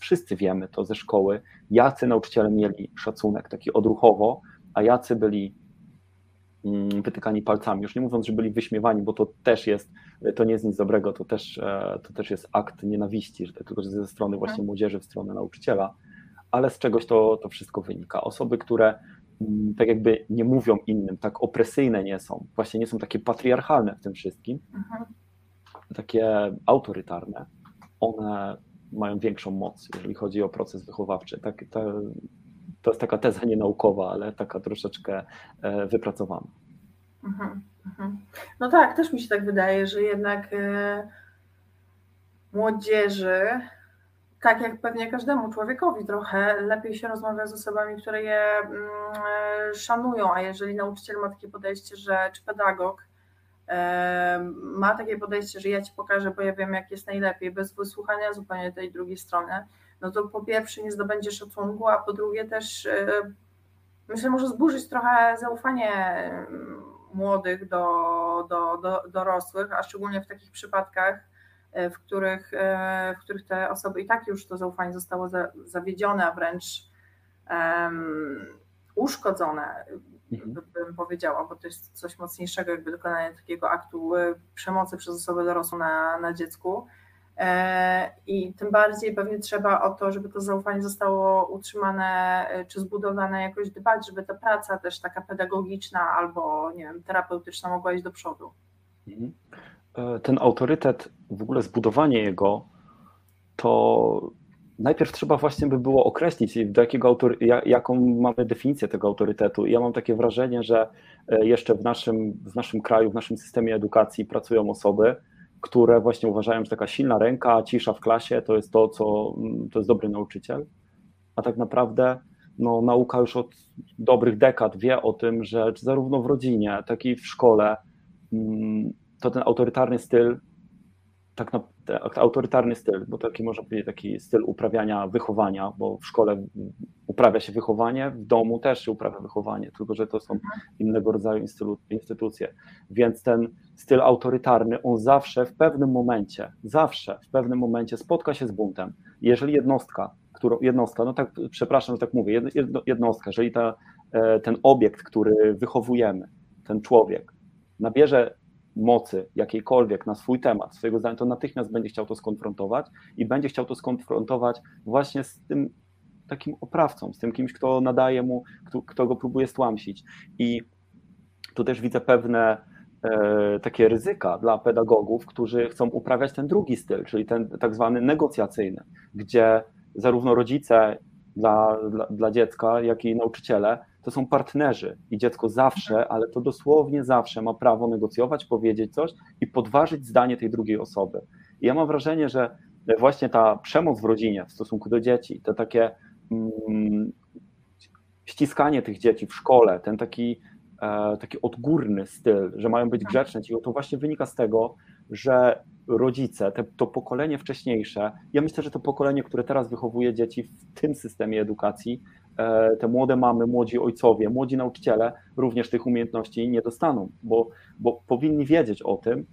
[SPEAKER 2] wszyscy wiemy to ze szkoły, jacy nauczyciele mieli szacunek taki odruchowo, a jacy byli mm, wytykani palcami. Już nie mówiąc, że byli wyśmiewani, bo to też jest, to nie jest nic dobrego, to też, e, to też jest akt nienawiści, że tylko ze strony właśnie mhm. młodzieży w stronę nauczyciela ale z czegoś to, to wszystko wynika. Osoby, które mm, tak jakby nie mówią innym, tak opresyjne nie są, właśnie nie są takie patriarchalne w tym wszystkim, mhm. Takie autorytarne, one mają większą moc, jeżeli chodzi o proces wychowawczy. Tak, to, to jest taka teza nienaukowa, ale taka troszeczkę e, wypracowana.
[SPEAKER 1] Mhm, mhm. No tak, też mi się tak wydaje, że jednak e, młodzieży tak jak pewnie każdemu człowiekowi trochę lepiej się rozmawia z osobami, które je mm, e, szanują, a jeżeli nauczyciel ma takie podejście, że czy pedagog ma takie podejście, że ja ci pokażę, bo ja wiem jak jest najlepiej, bez wysłuchania zupełnie tej drugiej strony, no to po pierwsze nie zdobędzie szacunku, a po drugie też e, myślę, może zburzyć trochę zaufanie młodych do, do, do dorosłych, a szczególnie w takich przypadkach, E, w których, e, w których te osoby i tak już to zaufanie zostało zawiedzione, a wręcz um, uszkodzone, mhm. bym powiedziała, bo to jest coś mocniejszego, jakby dokonanie takiego aktu e, przemocy przez osobę dorosłą na, na dziecku. I tym bardziej pewnie trzeba o to, żeby to zaufanie zostało utrzymane czy zbudowane, jakoś dbać, żeby ta praca też taka pedagogiczna albo nie wiem, terapeutyczna mogła iść do przodu. Mhm.
[SPEAKER 2] E, ten autorytet, w ogóle zbudowanie jego, to najpierw trzeba właśnie by było określić, do jakiego autory, jaką mamy definicję tego autorytetu. Ja mam takie wrażenie, że e, jeszcze w naszym, w naszym kraju, w naszym systemie edukacji pracują osoby, które właśnie uważają, że taka silna ręka, cisza w klasie to jest to, co to jest dobry nauczyciel. A tak naprawdę no, nauka już od dobrych dekad wie o tym, że zarówno w rodzinie, tak i w szkole mm, to ten autorytarny styl, tak na, autorytarny styl, bo taki można powiedzieć taki styl uprawiania wychowania, bo w szkole uprawia się wychowanie, w domu też się uprawia wychowanie, tylko że to są innego rodzaju instytucje. Więc ten styl autorytarny, on zawsze w pewnym momencie, zawsze w pewnym momencie spotka się z buntem. Jeżeli jednostka, którą, jednostka, no tak, przepraszam, że tak mówię, jednostka, jeżeli ta, e, ten obiekt, który wychowujemy, ten człowiek, nabierze mocy jakiejkolwiek na swój temat, swojego zdania, to natychmiast będzie chciał to skonfrontować i będzie chciał to skonfrontować właśnie z tym takim oprawcą, z tym kimś, kto nadaje mu, kto, kto go próbuje stłamsić. I tu też widzę pewne e, takie ryzyka dla pedagogów, którzy chcą uprawiać ten drugi styl, czyli ten tak zwany negocjacyjny, gdzie zarówno rodzice dla, dla, dla dziecka, jak i nauczyciele to są partnerzy i dziecko zawsze, ale to dosłownie zawsze ma prawo negocjować, powiedzieć coś i podważyć zdanie tej drugiej osoby. I ja mam wrażenie, że właśnie ta przemoc w rodzinie w stosunku do dzieci, to takie mm, ściskanie tych dzieci w szkole, ten taki, e, taki odgórny styl, że mają być grzeczne, to właśnie wynika z tego, że rodzice, te, to pokolenie wcześniejsze, ja myślę, że to pokolenie, które teraz wychowuje dzieci w tym systemie edukacji, te młode mamy, młodzi ojcowie, młodzi nauczyciele również tych umiejętności nie dostaną, bo, bo powinni wiedzieć o tym,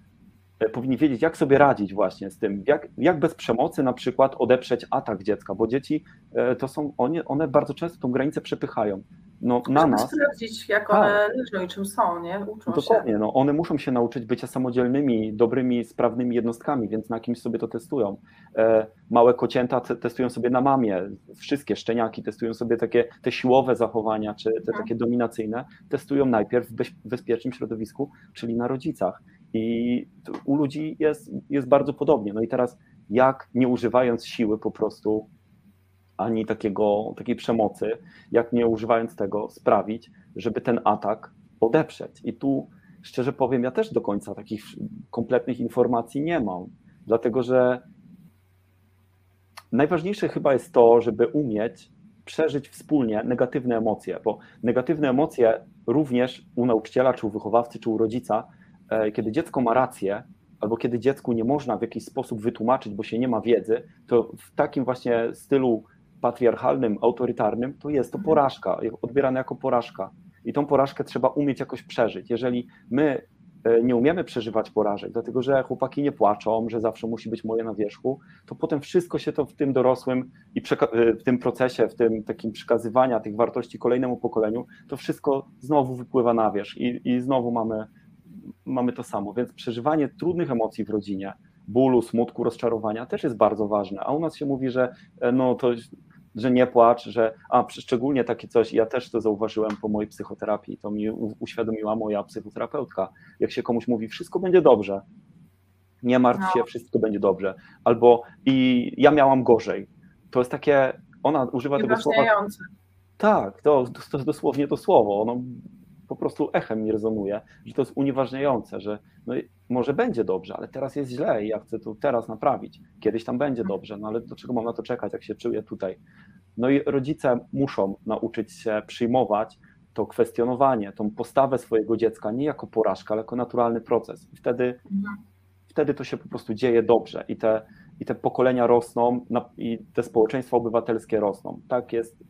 [SPEAKER 2] e, powinni wiedzieć, jak sobie radzić właśnie z tym, jak, jak bez przemocy na przykład odeprzeć atak dziecka, bo dzieci e, to są, one, one bardzo często tą granicę przepychają no, na nas.
[SPEAKER 1] sprawdzić, jak one tak. leżą i czym są, nie? Uczą
[SPEAKER 2] Dokładnie, się. no, one muszą się nauczyć bycia samodzielnymi, dobrymi, sprawnymi jednostkami, więc na kimś sobie to testują. E, małe kocięta testują sobie na mamie, wszystkie szczeniaki testują sobie takie te siłowe zachowania, czy te mhm. takie dominacyjne, testują najpierw w bezpiecznym środowisku, czyli na rodzicach. I u ludzi jest, jest bardzo podobnie. No i teraz, jak nie używając siły po prostu ani takiego, takiej przemocy, jak nie używając tego sprawić, żeby ten atak odeprzeć. I tu szczerze powiem, ja też do końca takich kompletnych informacji nie mam, dlatego że najważniejsze chyba jest to, żeby umieć przeżyć wspólnie negatywne emocje, bo negatywne emocje również u nauczyciela, czy u wychowawcy, czy u rodzica, e, kiedy dziecko ma rację, albo kiedy dziecku nie można w jakiś sposób wytłumaczyć, bo się nie ma wiedzy, to w takim właśnie stylu patriarchalnym, autorytarnym, to jest to porażka, odbierane jako porażka. I tą porażkę trzeba umieć jakoś przeżyć. Jeżeli my e, nie umiemy przeżywać porażek, dlatego że chłopaki nie płaczą, że zawsze musi być moje na wierzchu, to potem wszystko się to w tym dorosłym i e, w tym procesie, w tym takim przekazywania tych wartości kolejnemu pokoleniu, to wszystko znowu wypływa na wierzch i, i znowu mamy, mamy to samo. Więc przeżywanie trudnych emocji w rodzinie, bólu, smutku, rozczarowania też jest bardzo ważne. A u nas się mówi, że e, no to że nie płacz, że a szczególnie takie coś, ja też to zauważyłem po mojej psychoterapii, to mi uświadomiła moja psychoterapeutka. Jak się komuś mówi, wszystko będzie dobrze, nie martw no. się, wszystko będzie dobrze. Albo i ja miałam gorzej. To jest takie, ona używa tego słowa. Tak, to, to jest dosłownie to słowo. Ono po prostu echem mi rezonuje, że to jest unieważniające, że no, może będzie dobrze, ale teraz jest źle i ja chcę to teraz naprawić. Kiedyś tam będzie dobrze, no ale dlaczego mam na to czekać, jak się czuję tutaj? No i rodzice muszą nauczyć się przyjmować to kwestionowanie, tą postawę swojego dziecka nie jako porażkę, ale jako naturalny proces. I wtedy, mhm. wtedy to się po prostu dzieje dobrze i te, i te pokolenia rosną i te społeczeństwa obywatelskie rosną. Tak jest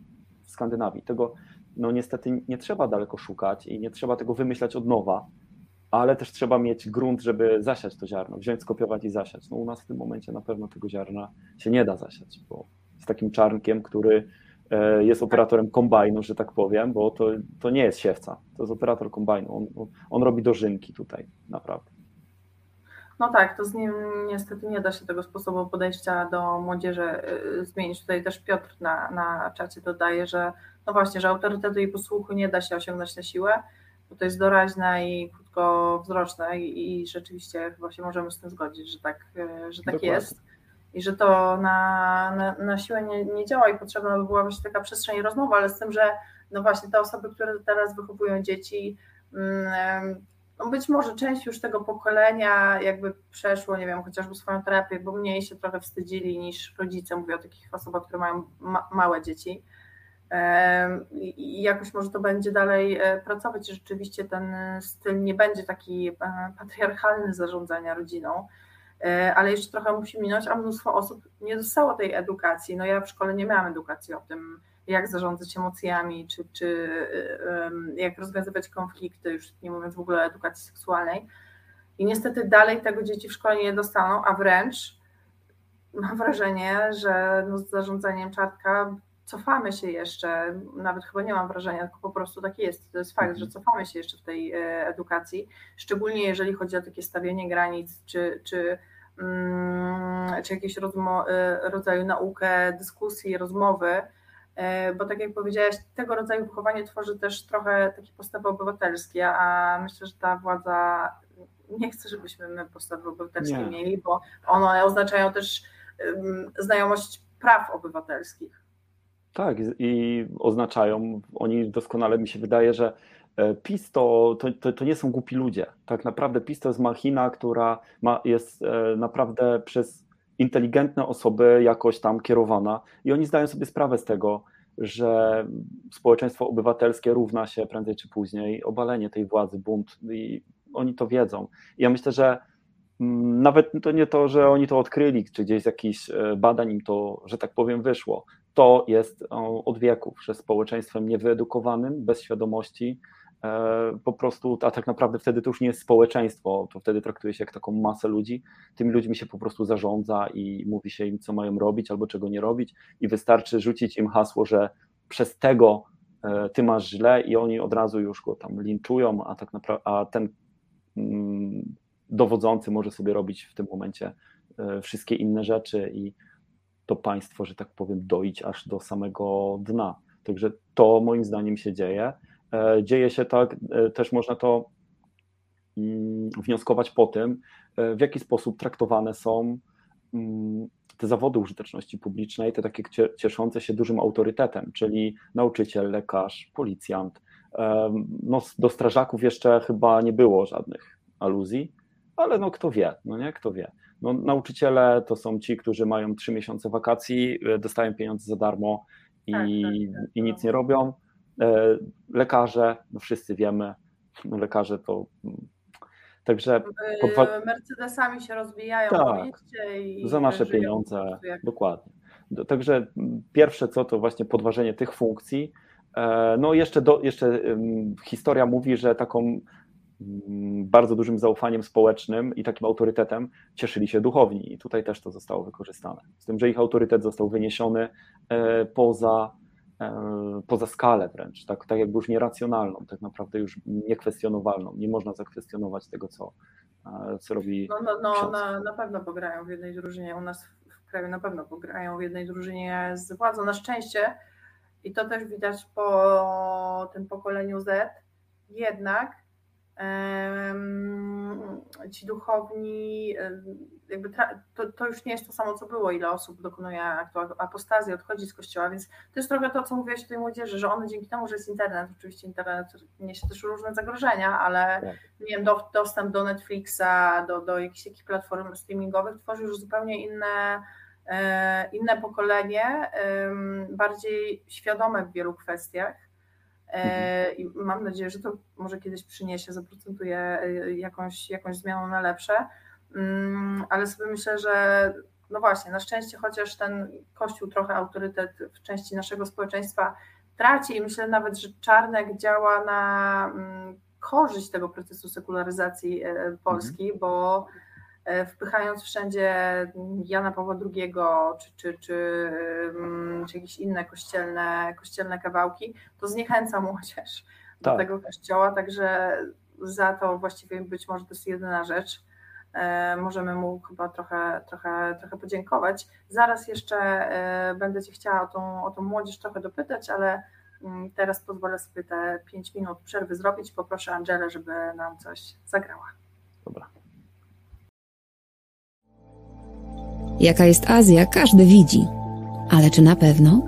[SPEAKER 2] w Skandynawii. Tego no niestety nie trzeba daleko szukać i nie trzeba tego wymyślać od nowa, ale też trzeba mieć grunt, żeby zasiać to ziarno, wziąć, skopiować i zasiać. No u nas w tym momencie na pewno tego ziarna się nie da zasiać, bo z takim czarnkiem, który e, jest operatorem kombajnu, że tak powiem, bo to, to nie jest siewca, to jest operator kombajnu, on, on robi dożynki tutaj, naprawdę.
[SPEAKER 1] No tak, to z nim niestety nie da się tego sposobu podejścia do młodzieży y, zmienić. Tutaj też Piotr na, na czacie dodaje, że no właśnie, że autorytetu i posłuchu nie da się osiągnąć na siłę, bo to jest doraźne i krótkowzroczne i, i rzeczywiście chyba się możemy z tym zgodzić, że tak, y, że tak jest i że to na, na, na siłę nie, nie działa i potrzebna by była właśnie taka przestrzeń rozmowy, ale z tym, że no właśnie te osoby, które teraz wychowują dzieci, mm, no być może część już tego pokolenia jakby przeszło, nie wiem, chociażby swoją terapię, bo mniej się trochę wstydzili niż rodzice, mówię o takich osobach, które mają ma małe dzieci. I jakoś może to będzie dalej e, pracować rzeczywiście ten styl nie będzie taki e, patriarchalny zarządzania rodziną, e, ale jeszcze trochę musi minąć, a mnóstwo osób nie dostało tej edukacji. No ja w szkole nie miałam edukacji o tym, jak zarządzać emocjami, czy, czy jak rozwiązywać konflikty, już nie mówiąc w ogóle o edukacji seksualnej. I niestety dalej tego dzieci w szkole nie dostaną, a wręcz mam wrażenie, że no z zarządzaniem czartka cofamy się jeszcze, nawet chyba nie mam wrażenia, tylko po prostu tak jest. To jest fakt, że cofamy się jeszcze w tej e, edukacji, szczególnie jeżeli chodzi o takie stawianie granic, czy, czy, mm, czy jakieś e, rodzaju naukę, dyskusji, rozmowy, E, bo tak jak powiedziałaś, tego rodzaju wychowanie tworzy też trochę takie postawy obywatelskie, a myślę, że ta władza nie chce, żebyśmy my postawy obywatelskie nie. mieli, bo one oznaczają też znajomość praw obywatelskich.
[SPEAKER 2] Tak, i oznaczają, oni doskonale mi się wydaje, że e, PiS to, to, to, nie są głupi ludzie. Tak naprawdę PiS to jest machina, która ma, jest e, naprawdę przez inteligentne osoby jakoś tam kierowana i oni zdają sobie sprawę z tego, że społeczeństwo obywatelskie równa się prędzej czy później obalenie tej władzy, bunt i oni to wiedzą. Ja myślę, że mm, nawet to nie to, że oni to odkryli, czy gdzieś z jakichś e, badań im to, że tak powiem, wyszło. To jest od wieków, że społeczeństwem niewyedukowanym, bez świadomości, e, po prostu, a tak naprawdę wtedy to już nie jest społeczeństwo, to wtedy traktuje się jak taką masę ludzi, tymi ludźmi się po prostu zarządza i mówi się im, co mają robić albo czego nie robić. I wystarczy rzucić im hasło, że przez tego e, ty masz źle i oni od razu już go tam linczują, a tak naprawdę, a ten mm, dowodzący może sobie robić w tym momencie e, wszystkie inne rzeczy i to państwo, że tak powiem, doić aż do samego dna. Także to moim zdaniem się dzieje. E, dzieje się tak, też można to mm, wnioskować po tym, w jaki sposób traktowane są mm, te zawody użyteczności publicznej, te takie cieszące się dużym autorytetem, czyli nauczyciel, lekarz, policjant. No, do strażaków jeszcze chyba nie było żadnych aluzji, ale no kto wie, no nie, kto wie. No, nauczyciele to są ci, którzy mają trzy miesiące wakacji, e, dostają pieniądze za darmo i, tak, tak, tak. i nic nie robią. E, lekarze, no wszyscy wiemy, no lekarze to
[SPEAKER 1] Także podwa... Mercedesami się rozwijają tak,
[SPEAKER 2] i za nasze pieniądze, dokładnie. Także pierwsze co to właśnie podważenie tych funkcji. E, no jeszcze, do, jeszcze historia mówi, że taką bardzo dużym zaufaniem społecznym i takim autorytetem cieszyli się duchowni i tutaj też to zostało wykorzystane. Z tym, że ich autorytet został wyniesiony e, poza E, poza skalę wręcz, tak, tak jakby już nieracjonalną, tak naprawdę już niekwestionowalną. Nie można zakwestionować tego, co, e, co robi.
[SPEAKER 1] No, no, no na, na pewno pograją w jednej drużynie. U nas w kraju na pewno pograją w jednej drużynie z władzą. Na szczęście, i to też widać po tym pokoleniu Z, jednak ci duchowni, jakby to, to, już nie jest to samo, co było, ile osób dokonuje aktu apostazji, odchodzi z kościoła, więc to jest trochę to, co mówiłeś o tej młodzieży, że one dzięki temu, że jest internet, oczywiście internet niesie też różne zagrożenia, ale tak. nie wiem, do, dostęp do Netflixa, do, do jakichś takich platform streamingowych tworzy już zupełnie inne, e, inne pokolenie, bardziej świadome w wielu kwestiach I mam nadzieję, że to może kiedyś przyniesie, zaprocentuje e, jakąś, jakąś zmianą na lepsze. Mm, ale sobie myślę, że no właśnie, na szczęście chociaż ten Kościół trochę autorytet w części naszego społeczeństwa traci i myślę nawet, że Czarnek działa na mm, korzyść tego procesu sekularyzacji e, Polski, mhm. bo E, wpychając wszędzie Jana Pawła II czy, czy, czy, mm, czy jakieś inne kościelne, kościelne kawałki, to zniechęca młodzież do tak. tego kościoła, także za to właściwie być może to jest jedyna rzecz. E, możemy mu chyba trochę, trochę, trochę podziękować. Zaraz jeszcze e, będę Cię chciała o tą, o tą młodzież trochę dopytać, ale mm, teraz pozwolę sobie te 5 minut przerwy zrobić. Poproszę Angelę, żeby nam coś zagrała.
[SPEAKER 2] Dobra.
[SPEAKER 3] Jaka jest Azja, każdy widzi. Ale czy na pewno?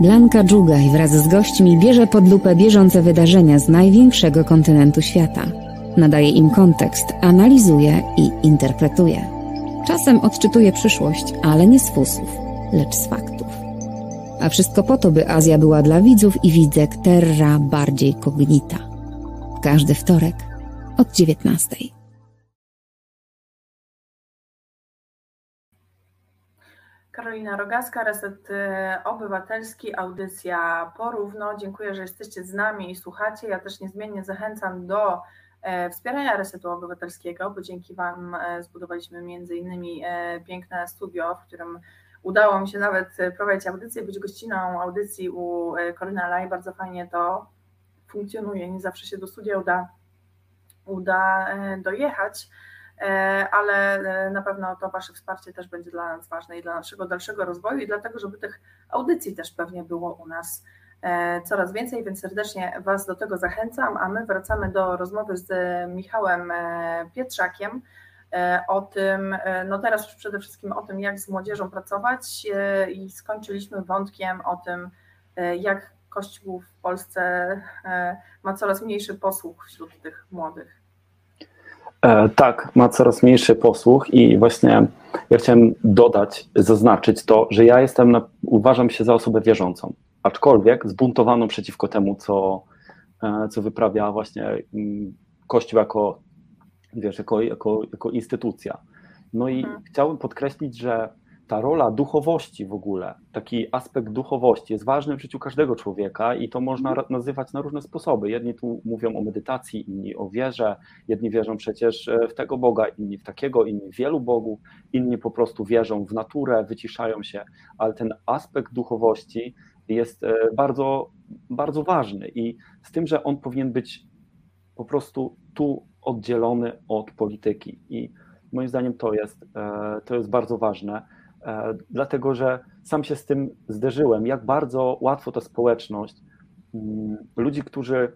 [SPEAKER 3] Blanka Dżugaj wraz z gośćmi bierze pod lupę bieżące wydarzenia z największego kontynentu świata. Nadaje im kontekst, analizuje i interpretuje. Czasem odczytuje przyszłość, ale nie z fusów, lecz z faktów. A wszystko po to, by Azja była dla widzów i widzek terra bardziej cognita. Każdy wtorek od 19.
[SPEAKER 1] Karolina Rogaska, Reset y, Obywatelski, audycja porówno. Dziękuję, że jesteście z nami i słuchacie. Ja też niezmiennie zachęcam do e, wspierania Resetu Obywatelskiego, bo dzięki Wam e, zbudowaliśmy między innymi e, piękne studio, w którym udało mi się nawet prowadzić audycję, być gościną audycji u Koryna Laj. Bardzo fajnie to funkcjonuje. Nie zawsze się do studia uda, uda dojechać. E, ale e, na pewno to Wasze wsparcie też będzie dla nas ważne i dla naszego dalszego rozwoju i dlatego, żeby tych audycji też pewnie było u nas e, coraz więcej, więc serdecznie Was do tego zachęcam, a my wracamy do rozmowy z Michałem Pietrzakiem o tym, no teraz już przede wszystkim o tym, jak z młodzieżą pracować i skończyliśmy wątkiem o tym, jak Kościół w Polsce ma coraz mniejszy posłuch wśród tych młodych.
[SPEAKER 2] E, tak, ma coraz mniejszy posłuch i właśnie ja chciałem dodać, zaznaczyć to, że ja jestem, na, uważam się za osobę wierzącą. aczkolwiek zbuntowaną przeciwko temu, co, e, co wyprawia właśnie mm, Kościół jako, wiesz, jako, jako, jako instytucja. No i mhm. chciałbym podkreślić, że ta rola duchowości w ogóle, taki aspekt duchowości jest ważny w życiu każdego człowieka i to można mhm. nazywać na różne sposoby. Jedni tu mówią o medytacji, inni o wierze, jedni wierzą przecież e, w tego Boga, inni w takiego, inni w wielu bogów, inni po prostu wierzą w naturę, wyciszają się, ale ten aspekt duchowości jest e, bardzo, bardzo ważny i z tym, że on powinien być po prostu tu oddzielony od polityki i moim zdaniem to jest, e, to jest bardzo ważne dlatego że sam się z tym zderzyłem, jak bardzo łatwo ta społeczność, mm, ludzi, którzy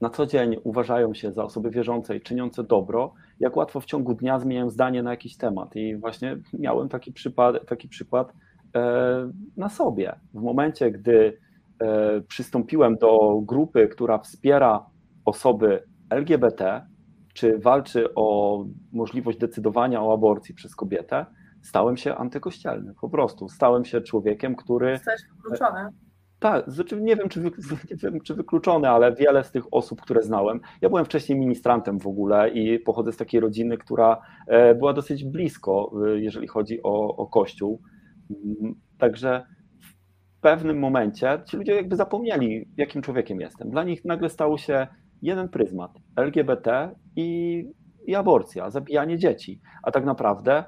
[SPEAKER 2] na co dzień uważają się za osoby wierzące i czyniące dobro, jak łatwo w ciągu dnia zmieniają zdanie na jakiś temat. I właśnie miałem taki przykład, taki przykład e, na sobie. W momencie, gdy e, przystąpiłem do grupy, która wspiera osoby LGBT, czy walczy o możliwość decydowania o aborcji przez kobietę, stałem się antykościelny, po prostu. Stałem się człowiekiem, który...
[SPEAKER 1] Zostałeś wykluczony.
[SPEAKER 2] Tak, znaczy nie wiem, czy, wy, nie wiem, czy wykluczony, ale wiele z tych osób, które znałem. Ja byłem wcześniej ministrantem w ogóle i pochodzę z takiej rodziny, która e, była dosyć blisko, e, jeżeli chodzi o, o Kościół. Mm, także w pewnym momencie ci ludzie jakby zapomnieli, jakim człowiekiem jestem. Dla nich nagle stał się jeden pryzmat LGBT i, i aborcja, zabijanie dzieci. A tak naprawdę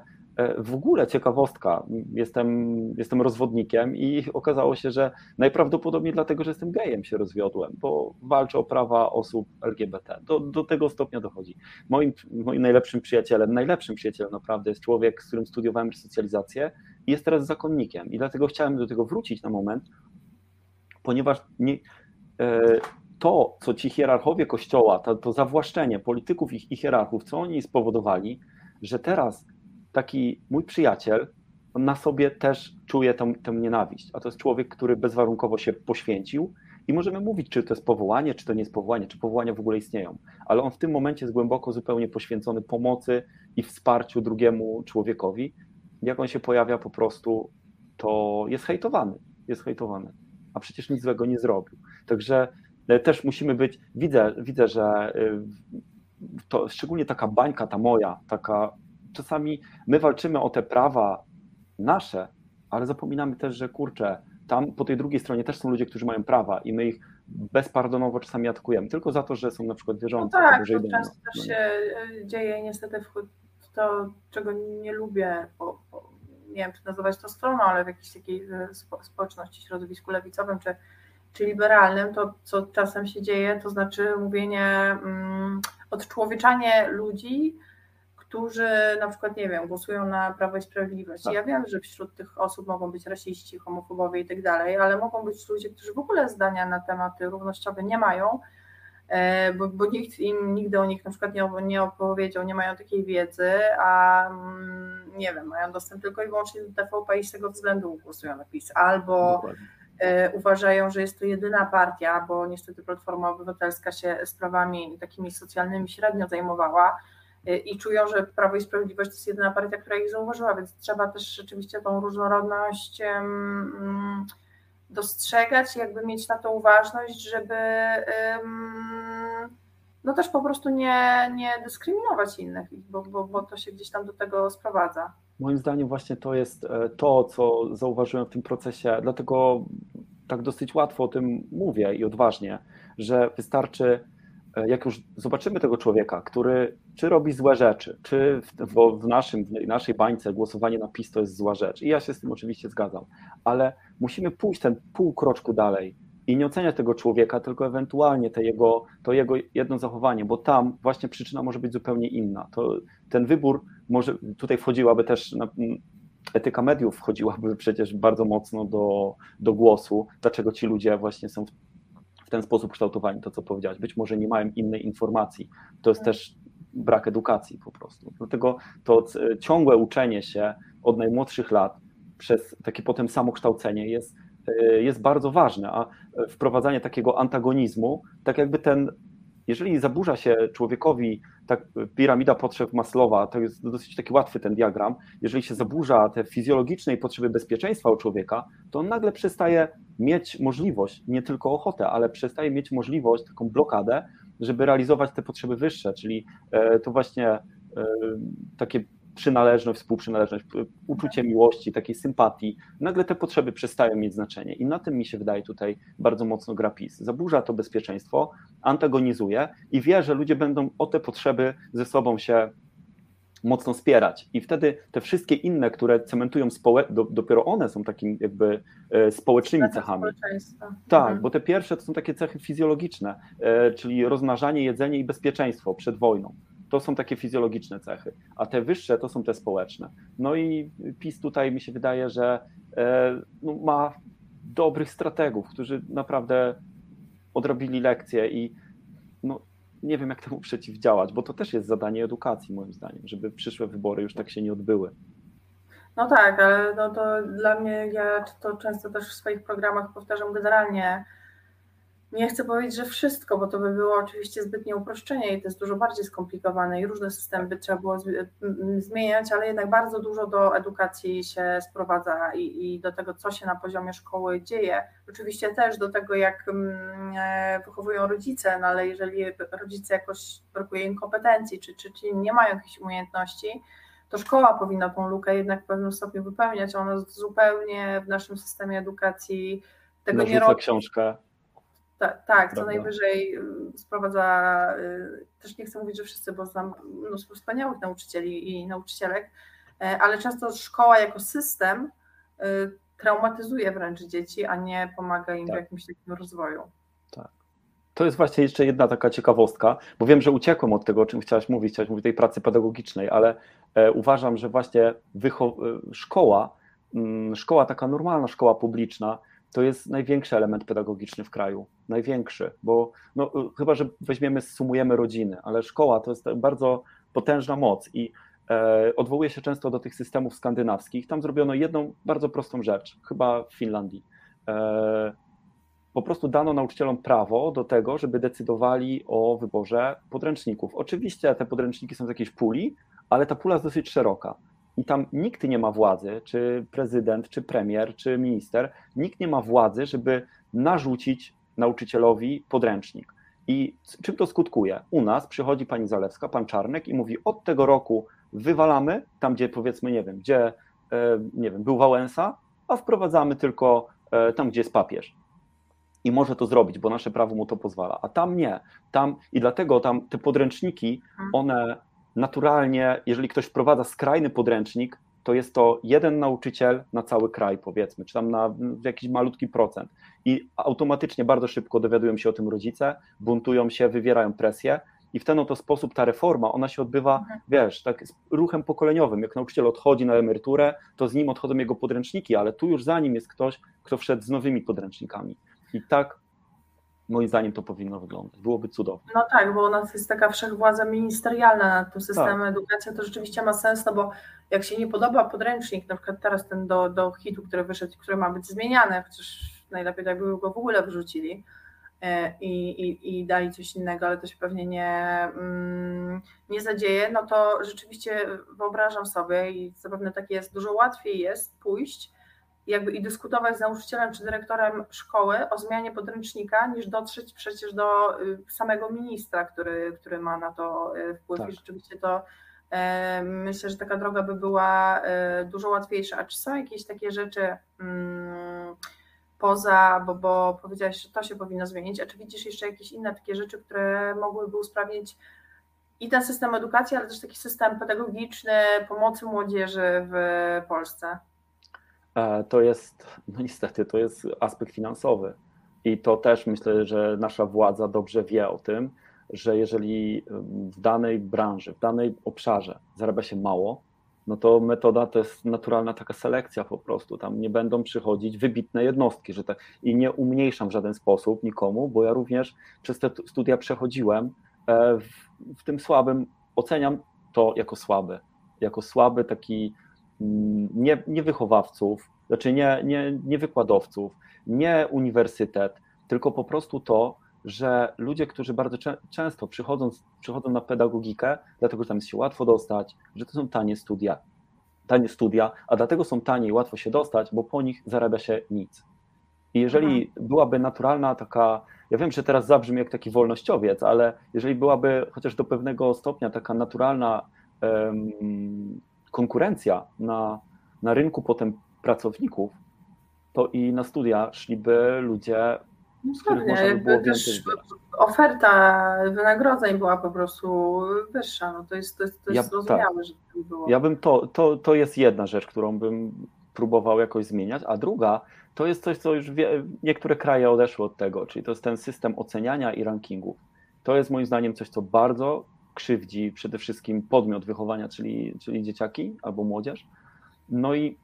[SPEAKER 2] w ogóle ciekawostka, jestem, jestem rozwodnikiem i okazało się, że najprawdopodobniej dlatego, że jestem gejem się rozwiodłem, bo walczę o prawa osób LGBT. Do, do tego stopnia dochodzi. Moim, moim najlepszym przyjacielem, najlepszym przyjacielem naprawdę jest człowiek, z którym studiowałem resocjalizację i jest teraz zakonnikiem i dlatego chciałem do tego wrócić na moment, ponieważ nie, e, to, co ci hierarchowie kościoła, to, to zawłaszczenie polityków i, i hierarchów, co oni spowodowali, że teraz taki mój przyjaciel, on na sobie też czuje tę, tę nienawiść, a to jest człowiek, który bezwarunkowo się poświęcił i możemy mówić, czy to jest powołanie, czy to nie jest powołanie, czy powołania w ogóle istnieją, ale on w tym momencie jest głęboko zupełnie poświęcony pomocy i wsparciu drugiemu człowiekowi. Jak on się pojawia po prostu, to jest hejtowany, jest hejtowany, a przecież nic złego nie zrobił. Także e, też musimy być, widzę, widzę że e, to szczególnie taka bańka ta moja, taka czasami my walczymy o te prawa nasze, ale zapominamy też, że kurczę, tam po tej drugiej stronie też są ludzie, którzy mają prawa i my ich bezpardonowo czasami atakujemy, tylko za to, że są na przykład wierzący.
[SPEAKER 1] No tak, to często też no się e, dzieje niestety w to, czego nie lubię, bo, bo, nie wiem, czy nazywać to stroną, ale w jakiejś takiej e, społeczności, środowisku lewicowym czy, czy liberalnym, to co czasem się dzieje, to znaczy mówienie, mm, odczłowieczanie ludzi, którzy na przykład, nie wiem, głosują na Prawo i Sprawiedliwość. Tak. Ja wiem, że wśród tych osób mogą być rasiści, homofobowie i tak dalej, ale mogą być ludzie, którzy w ogóle zdania na tematy równościowe nie mają, e, bo, bo nikt im nigdy o nich na przykład nie, nie opowiedział, nie mają takiej wiedzy, a mm, nie wiem, mają dostęp tylko i wyłącznie do TVP i z tego względu głosują na PiS. Albo Dokładnie. E, uważają, że jest to jedyna partia, bo niestety Platforma Obywatelska się sprawami takimi socjalnymi średnio zajmowała, i czują, że Prawo i Sprawiedliwość to jest jedyna partia, która ich zauważyła, więc trzeba też rzeczywiście tą różnorodność dostrzegać, jakby mieć na to uważność, żeby no też po prostu nie, nie dyskryminować innych, bo, bo, bo to się gdzieś tam do tego sprowadza.
[SPEAKER 2] Moim zdaniem właśnie to jest e, to, co zauważyłem w tym procesie, dlatego tak dosyć łatwo o tym mówię i odważnie, że wystarczy E, jak już zobaczymy tego człowieka, który czy robi złe rzeczy, czy w, w, naszym, w naszej bańce głosowanie na PiS to jest zła rzecz, i ja się z tym oczywiście zgadzam, ale musimy pójść ten pół kroczku dalej i nie oceniać tego człowieka, tylko ewentualnie te jego, to jego jedno zachowanie, bo tam właśnie przyczyna może być zupełnie inna. To, ten wybór może, tutaj wchodziłaby też na, etyka mediów wchodziłaby przecież bardzo mocno do, do głosu, dlaczego ci ludzie właśnie są w ten sposób kształtowani, to co powiedziałeś. Być może nie mają innej informacji. To jest też brak edukacji po prostu. Dlatego to ciągłe uczenie się od najmłodszych lat przez takie potem samokształcenie jest, e, jest bardzo ważne, a wprowadzanie takiego antagonizmu, tak jakby ten jeżeli zaburza się człowiekowi tak piramida potrzeb Maslowa, to jest dosyć taki łatwy ten diagram, jeżeli się zaburza te fizjologiczne i potrzeby bezpieczeństwa u człowieka, to on nagle przestaje mieć możliwość, nie tylko ochotę, ale przestaje mieć możliwość, taką blokadę, żeby realizować te potrzeby wyższe, czyli e, to właśnie e, takie przynależność, współprzynależność, uczucie miłości, takiej sympatii, nagle te potrzeby przestają mieć znaczenie. I na tym mi się wydaje tutaj bardzo mocno gra PiS. Zaburza to bezpieczeństwo, antagonizuje i wie, że ludzie będą o te potrzeby ze sobą się mocno spierać. I wtedy te wszystkie inne, które cementują do, dopiero one są takimi jakby e, społecznymi cechami. Tak, mhm. bo te pierwsze to są takie cechy fizjologiczne, e, czyli rozmnażanie, jedzenie i bezpieczeństwo przed wojną. To są takie fizjologiczne cechy, a te wyższe to są te społeczne. No i PiS tutaj mi się wydaje, że e, no, ma dobrych strategów, którzy naprawdę odrobili lekcje i no, nie wiem, jak temu przeciwdziałać, bo to też jest zadanie edukacji, moim zdaniem, żeby przyszłe wybory już tak się nie odbyły.
[SPEAKER 1] No tak, ale no to dla mnie, ja to często też w swoich programach powtarzam generalnie, nie chcę powiedzieć, że wszystko, bo to by było oczywiście zbytnie uproszczenie i to jest dużo bardziej skomplikowane i różne systemy by trzeba było zmieniać, ale jednak bardzo dużo do edukacji się sprowadza i, i do tego, co się na poziomie szkoły dzieje. Oczywiście też do tego, jak e, wychowują rodzice, no ale jeżeli rodzice jakoś brakuje im kompetencji, czy, czy, czy nie mają jakichś umiejętności, to szkoła powinna tą lukę jednak w pewnym stopniu wypełniać. Ona zupełnie w naszym systemie edukacji tego nie robi.
[SPEAKER 2] książkę
[SPEAKER 1] tak, tak co najwyżej y, sprowadza, y, też nie chcę mówić, że wszyscy, bo znam mnóstwo wspaniałych nauczycieli i nauczycielek, e, ale często szkoła jako system y, traumatyzuje wręcz dzieci, a nie pomaga im tak. w jakimś takim rozwoju.
[SPEAKER 2] Tak. To jest właśnie jeszcze jedna taka ciekawostka, bo wiem, że uciekłem od tego, o czym chciałaś mówić, chciałaś mówić tej pracy pedagogicznej, ale e, uważam, że właśnie e, szkoła, mm, szkoła taka normalna, szkoła publiczna, to jest największy element pedagogiczny w kraju. Największy, bo no, chyba, że weźmiemy, sumujemy rodziny, ale szkoła to jest bardzo potężna moc i e, odwołuje się często do tych systemów skandynawskich. Tam zrobiono jedną bardzo prostą rzecz, chyba w Finlandii. E, po prostu dano nauczycielom prawo do tego, żeby decydowali o wyborze podręczników. Oczywiście te podręczniki są z jakiejś puli, ale ta pula jest dosyć szeroka i tam nikt nie ma władzy, czy prezydent, czy premier, czy minister, nikt nie ma władzy, żeby narzucić nauczycielowi podręcznik. I czym to skutkuje? U nas przychodzi pani Zalewska, pan Czarnek i mówi: Od tego roku wywalamy tam, gdzie powiedzmy, nie wiem, gdzie e, nie wiem, był Wałęsa, a wprowadzamy tylko e, tam, gdzie jest papież. I może to zrobić, bo nasze prawo mu to pozwala. A tam nie. Tam i dlatego tam te podręczniki, mhm. one naturalnie, jeżeli ktoś wprowadza skrajny podręcznik, to jest to jeden nauczyciel na cały kraj, powiedzmy, czy tam na jakiś malutki procent. I automatycznie bardzo szybko dowiadują się o tym rodzice, buntują się, wywierają presję. I w ten oto sposób ta reforma, ona się odbywa, mhm. wiesz, tak z ruchem pokoleniowym. Jak nauczyciel odchodzi na emeryturę, to z nim odchodzą jego podręczniki, ale tu już za nim jest ktoś, kto wszedł z nowymi podręcznikami. I tak moim zdaniem to powinno wyglądać. Byłoby cudownie.
[SPEAKER 1] No tak, bo u nas jest taka wszechwładza ministerialna nad tym systemem tak. edukacji, to rzeczywiście ma sens, no bo jak się nie podoba podręcznik, na przykład teraz ten do, do hitu, który wyszedł, który ma być zmieniany, chociaż najlepiej jakby go w ogóle wrzucili e, i, i, i dali coś innego, ale to się pewnie nie, mm, nie zadzieje, no to rzeczywiście wyobrażam sobie i zapewne tak jest, dużo łatwiej jest pójść jakby i dyskutować z nauczycielem czy dyrektorem szkoły o zmianie podręcznika, niż dotrzeć przecież do y, samego ministra, który, który ma na to y, wpływ. Tak. I rzeczywiście to e, myślę, że taka droga by była dużo łatwiejsza. A czy są jakieś takie rzeczy mm, poza, bo, bo powiedziałaś, że to się powinno zmienić, a czy widzisz jeszcze jakieś inne takie rzeczy, które mogłyby usprawnić i ten system edukacji, ale też taki system pedagogiczny pomocy młodzieży w Polsce?
[SPEAKER 2] E, to jest, no niestety, to jest aspekt finansowy. I to też myślę, że nasza władza dobrze wie o tym, że jeżeli w danej branży, w danej obszarze zarabia się mało, no to metoda to jest naturalna taka selekcja po prostu. Tam nie będą przychodzić wybitne jednostki, że tak. I nie umniejszam w żaden sposób nikomu, bo ja również przez te studia przechodziłem e, w, w tym słabym, oceniam to jako słaby, jako słaby taki nie, nie wychowawców, znaczy nie, nie, nie wykładowców, nie uniwersytet, tylko po prostu to, że ludzie, którzy bardzo często przychodzą, przychodzą na pedagogikę, dlatego że tam jest się łatwo dostać, że to są tanie studia, tanie studia, a dlatego są tanie i łatwo się dostać, bo po nich zarabia się nic. I jeżeli mhm. byłaby naturalna taka, ja wiem, że teraz zabrzmi jak taki wolnościowiec, ale jeżeli byłaby chociaż do pewnego stopnia taka naturalna um, konkurencja na, na rynku potem pracowników, to i na studia szliby ludzie,
[SPEAKER 1] no z których można by było więcej Oferta wynagrodzeń była po prostu wyższa, no to jest, to jest, to jest ja, zrozumiałe, tak. że
[SPEAKER 2] to było. Ja bym to, to, to jest jedna rzecz, którą bym próbował jakoś zmieniać, a druga to jest coś, co już wie, niektóre kraje odeszły od tego, czyli to jest ten system oceniania i rankingów. To jest moim zdaniem coś, co bardzo krzywdzi przede wszystkim podmiot wychowania, czyli, czyli dzieciaki albo młodzież. No i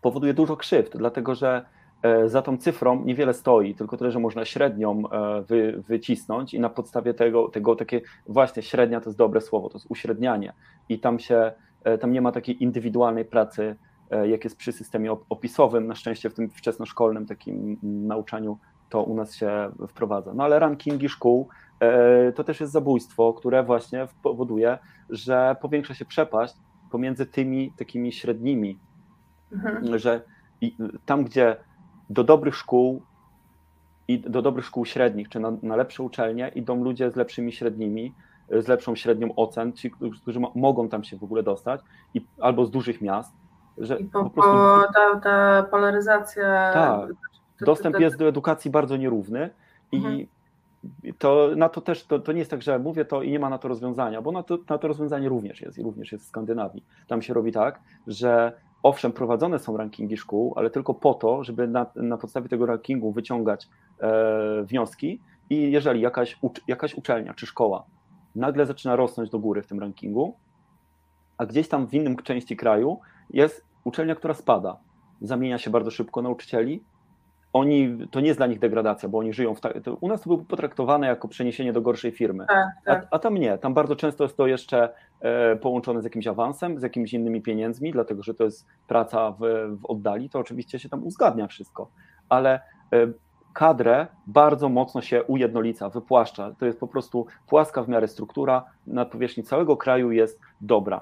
[SPEAKER 2] powoduje dużo krzywd, dlatego że e, za tą cyfrą niewiele stoi, tylko tyle, że można średnią e, wy, wycisnąć i na podstawie tego, tego takie właśnie średnia to jest dobre słowo, to jest uśrednianie i tam się, e, tam nie ma takiej indywidualnej pracy, jak jest przy systemie opisowym, na szczęście w tym wczesnoszkolnym takim nauczaniu to u nas się wprowadza. No ale rankingi szkół to też jest zabójstwo, które właśnie powoduje, że powiększa się przepaść pomiędzy tymi takimi średnimi mhm. że tam, gdzie do dobrych szkół i do dobrych szkół średnich, czy na, na, lepsze uczelnie idą ludzie z lepszymi średnimi, z lepszą średnią ocen, ci, którzy mogą tam się w ogóle dostać, i, albo z dużych miast.
[SPEAKER 1] Że I po, po prostu, ta, ta polaryzacja.
[SPEAKER 2] Tak, dostęp jest do edukacji bardzo nierówny i mhm. To na to też to, to nie jest tak, że mówię to i nie ma na to rozwiązania, bo na to, na to rozwiązanie również jest i również jest w Skandynawii. Tam się robi tak, że owszem, prowadzone są rankingi szkół, ale tylko po to, żeby na, na podstawie tego rankingu wyciągać e, wnioski i jeżeli jakaś, jakaś uczelnia czy szkoła nagle zaczyna rosnąć do góry w tym rankingu, a gdzieś tam w innym części kraju jest uczelnia, która spada, zamienia się bardzo szybko nauczycieli, oni, to nie jest dla nich degradacja, bo oni żyją w ta, u nas to było potraktowane jako przeniesienie do gorszej firmy, tak, tak. A, a, tam nie, tam bardzo często jest to jeszcze e, połączone z jakimś awansem, z jakimiś innymi pieniędzmi, dlatego że to jest praca w, w oddali, to oczywiście się tam uzgadnia wszystko, ale e, kadrę bardzo mocno się ujednolica, wypłaszcza, to jest po prostu płaska w miarę struktura, na powierzchni całego kraju jest dobra.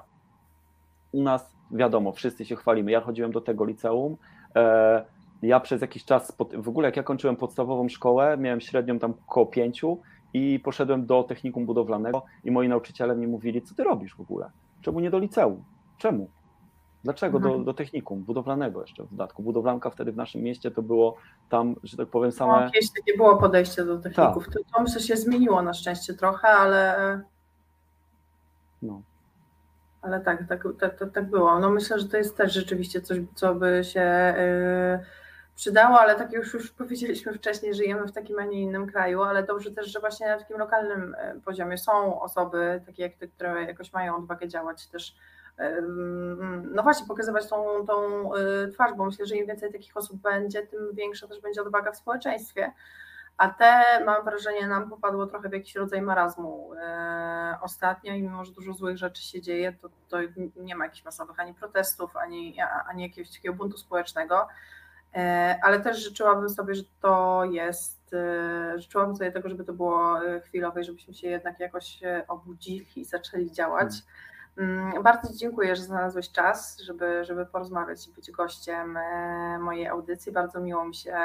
[SPEAKER 2] U nas wiadomo, wszyscy się chwalimy, ja chodziłem do tego liceum, e, ja przez jakiś czas, w ogóle jak ja kończyłem podstawową szkołę, miałem średnią tam około pięciu i poszedłem do technikum budowlanego i moi nauczyciele mi mówili, co ty robisz w ogóle? Czemu nie do liceum? Czemu? Dlaczego do, mhm. do technikum budowlanego jeszcze w dodatku? Budowlanka wtedy w naszym mieście to było tam, że tak powiem, same... No,
[SPEAKER 1] kiedyś takie było podejście do techników. Tak. To, to myślę się zmieniło na szczęście trochę, ale... No. Ale tak, tak, tak, tak, tak było. No myślę, że to jest też rzeczywiście coś, co by się... Yy przydało, ale tak już, już powiedzieliśmy wcześniej, żyjemy w takim, a nie innym kraju, ale dobrze też, że właśnie na takim lokalnym e, poziomie są osoby takie jak ty, które jakoś mają odwagę działać też no właśnie pokazywać tą, tą e, twarz, bo myślę, że im więcej takich osób będzie, tym większa też będzie odwaga w społeczeństwie. A te, mam wrażenie, nam popadło trochę w jakiś rodzaj marazmu e, ostatnio i mimo, że dużo złych rzeczy się dzieje, to, to nie ma jakichś masowych ani protestów, ani, ani jakiegoś takiego buntu społecznego. E, ale też życzyłabym sobie, że to jest, e, życzyłabym sobie tego, żeby to było e, chwilowe i żebyśmy się jednak jakoś obudzili i zaczęli działać. Mm, bardzo Ci dziękuję, że znalazłeś czas, żeby, żeby porozmawiać i być gościem mojej audycji. Bardzo miło mi się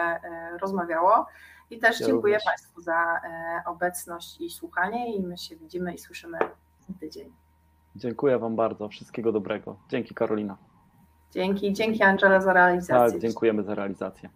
[SPEAKER 1] rozmawiało. I też ja dziękuję również. Państwu za obecność i słuchanie i my się widzimy i słyszymy za tydzień.
[SPEAKER 2] Dziękuję Wam bardzo. Wszystkiego dobrego. Dzięki Karolina.
[SPEAKER 1] Dzięki, dzięki Angela za realizację.
[SPEAKER 2] Tak, dziękujemy za realizację.